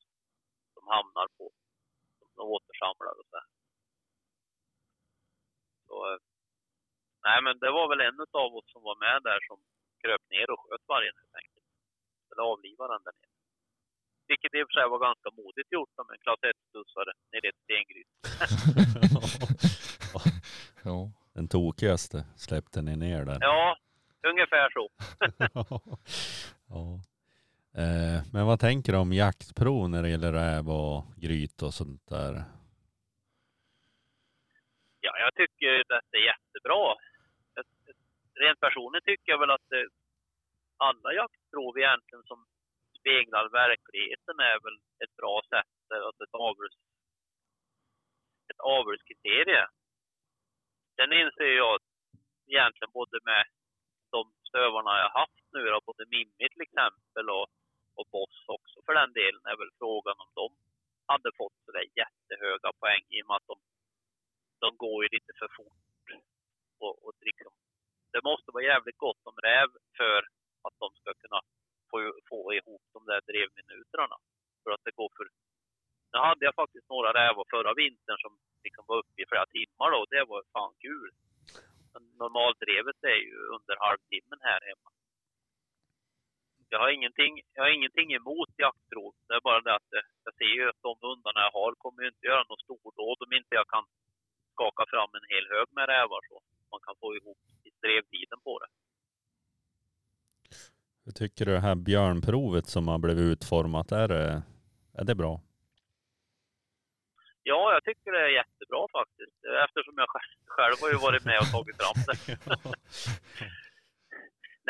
som hamnar på, som de återsamlar och så här. Så, eh, nej men det var väl en av oss som var med där som kröp ner och sköt vargen helt enkelt. Eller avlivade den där nere. Vilket i och för sig var ganska modigt gjort som en klass 1-studsare nere i ett stengryt. [laughs] Ja. Den tokigaste släppte ni ner där. Ja, ungefär så. [laughs] ja. Eh, men vad tänker du om jaktprov när det gäller räv och gryt och sånt där? Ja, jag tycker att det är jättebra. Rent personligen tycker jag väl att det, alla jaktprov egentligen som speglar verkligheten är väl ett bra sätt, alltså ett, avels, ett avelskriterium. Sen inser jag egentligen både med de stövarna jag haft nu, då, både Mimmi till exempel och, och Boss också för den delen, är väl frågan om de hade fått sådär jättehöga poäng i och med att de de går ju lite för fort. Och, och liksom, det måste vara jävligt gott om räv för att de ska kunna få, få ihop de där drevminuterna. För att det går för... Nu hade jag faktiskt några rävar förra vintern som liksom var uppe i flera timmar då, och det var fan kul. Men Normaldrevet är ju under halvtimmen här hemma. Jag har ingenting, jag har ingenting emot jaktprov. Det är bara det att jag ser ju att de hundarna jag har kommer ju inte göra något stordåd om inte jag kan skaka fram en hel hög med rävar så man kan få ihop i drevtiden på det. Hur tycker du det här björnprovet som har blivit utformat, är det, är det bra? Ja, jag tycker det är jättebra faktiskt. Eftersom jag själv, har ju varit med och tagit fram det. [laughs]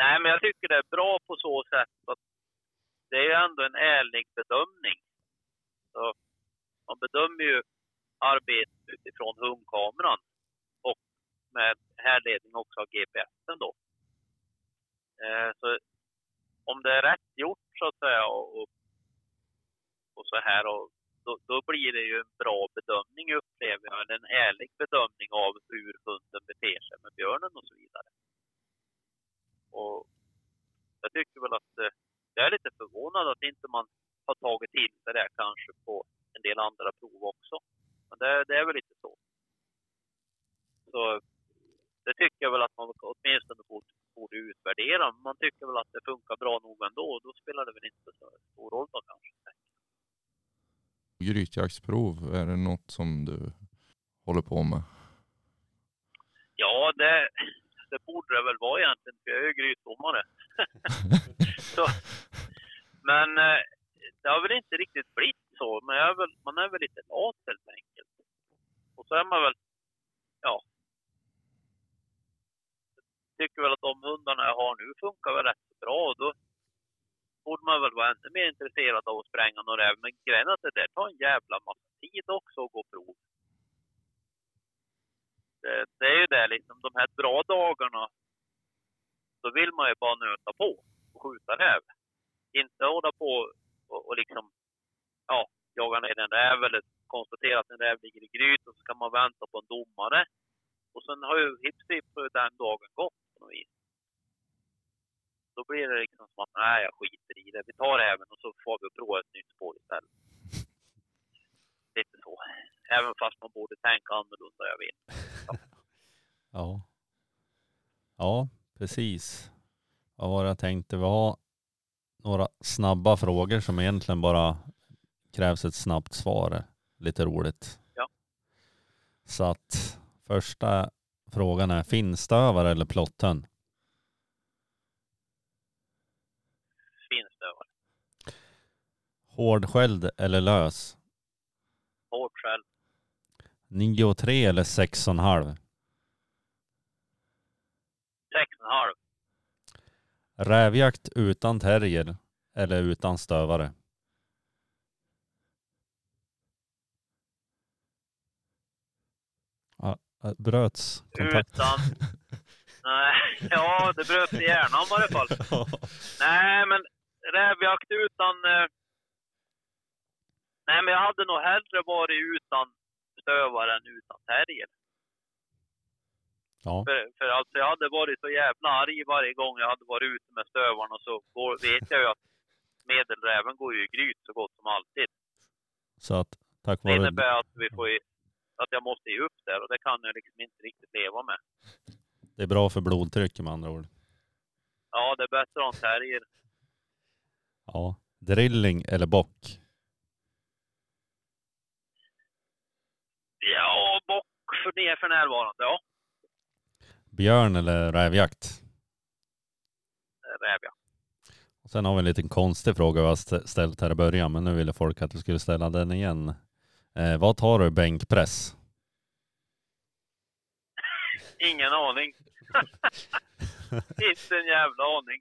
Nej, men jag tycker det är bra på så sätt att det är ju ändå en ärlig bedömning. Så man bedömer ju arbetet utifrån hundkameran och med härledning också av GPSen då. Eh, så om det är rätt gjort så att säga och, och, och så här och då, då blir det ju en bra bedömning upplever jag, en ärlig bedömning av hur hunden beter sig med björnen och så vidare. Och jag tycker väl att eh, jag är lite förvånad att inte man har tagit till sig det kanske på en del andra prov också. Men det, det är väl lite så. Så det tycker jag väl att man åtminstone borde, borde utvärdera. Man tycker väl att det funkar bra nog ändå och då spelar det väl inte så stor roll då kanske. Grytjaktsprov, är det något som du håller på med? Ja, det, det borde det väl vara egentligen, för jag är ju grytdomare. [laughs] så, men eh, det har väl inte riktigt blivit så, men jag är väl, man är väl lite lat helt enkelt. Och så är man väl, ja, tycker väl att de hundarna jag har nu funkar väl rätt bra och då borde man väl vara ännu mer intresserad av att spränga några räv. Men grejen är att det där tar en jävla massa tid också att gå prov. Det, det är ju det liksom, de här bra dagarna, då vill man ju bara nöta på och skjuta räv. Inte hålla på och, och liksom, ja, jaga ner en räv eller konstatera att en räv ligger i gryt och så kan man vänta på en domare. Och sen har ju hipp den dagen gått på något vis. Då blir det liksom som att, nej jag skiter i det. Vi tar även och så får vi prova ett nytt spår istället. [laughs] Lite så. Även fast man borde tänka annorlunda, jag vet. Ja. [laughs] Ja. Ja, precis. Vad var det jag tänkte? Vi har några snabba frågor som egentligen bara krävs ett snabbt svar. Lite roligt. Ja. Så att första frågan är finstövare eller plotthund? Finstövare. Hårdskälld eller lös? Hårt själv. 9 och 3 eller 6 och halv? Sex och en halv. Rävjakt utan terrier eller utan stövare? Ja, äh, bröts kontakt. Utan... [laughs] Nej, ja det bröt i hjärnan i varje fall. [laughs] Nej, men rävjakt utan... Eh... Nej, men jag hade nog hellre varit utan stövare än utan terrier. Ja. För, för alltså jag hade varit så jävla arg varje gång jag hade varit ute med stövarna så går, vet jag ju att medelräven går ju i gryt så gott som alltid. Så att tack Det vare... innebär att, vi får, i- att jag måste ge upp där och det kan jag liksom inte riktigt leva med. Det är bra för blodtrycket med andra ord. Ja, det är bättre en terrier. Ja. Drilling eller bock? Ja, bock för det för närvarande, ja. Björn eller rävjakt? Rävjakt. Och sen har vi en liten konstig fråga vi har st- ställt här i början, men nu ville folk att vi skulle ställa den igen. Eh, vad tar du bänkpress? Ingen aning. [laughs] inte en jävla aning.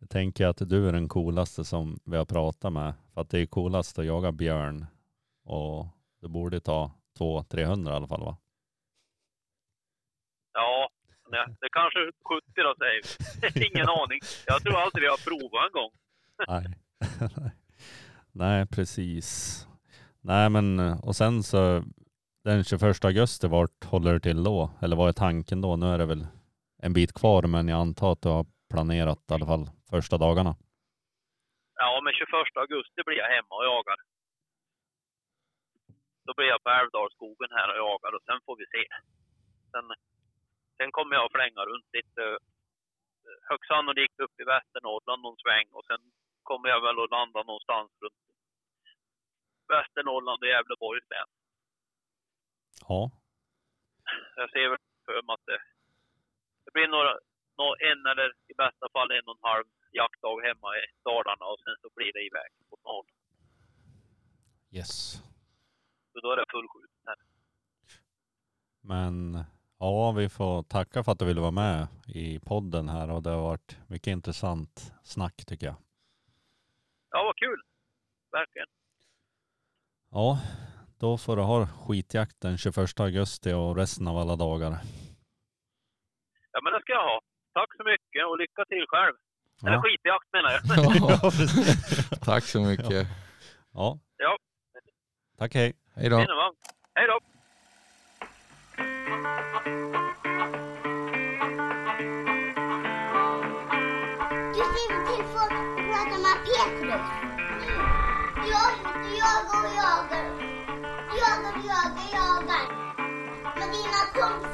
Jag tänker att du är den coolaste som vi har pratat med. För att det är coolast att jaga björn. Och det borde ta 200-300 i alla fall va? Ja, det, det kanske är 70 då säger vi. [laughs] Ingen aning. Jag tror aldrig jag har provat en gång. [laughs] Nej. Nej, precis. Nej, men och sen så den 21 augusti, vart håller du till då? Eller vad är tanken då? Nu är det väl en bit kvar, men jag antar att du har planerat i alla fall första dagarna. Ja, men 21 augusti blir jag hemma och jagar. Då blir jag på Älvdalsskogen här och jagar och sen får vi se. Sen, sen kommer jag att flänga runt lite högst sannolikt upp i Västernorrland någon sväng och sen kommer jag väl att landa någonstans runt Västernorrland och Gävleborgs län. Ja, Jag ser väl för mig att det, det blir några, nå en eller i bästa fall en och en halv jaktdag hemma i Dalarna och sen så blir det iväg på noll. yes. Så då är det fullskjutet här. Men ja, vi får tacka för att du ville vara med i podden här och det har varit mycket intressant snack tycker jag. Ja, vad kul! Verkligen. Ja, då får du ha skitjakt den 21 augusti och resten av alla dagar. Ja, men det ska jag ha. tack så mycket och lycka till själv. Eller Ja. skitjakt menar jag. Ja, [laughs] Tack så mycket. Ja, ja, tack hej. Hej då. Hej då! Du skriver till och pratar med Petrus. Du jagar och jagar. Du jagar,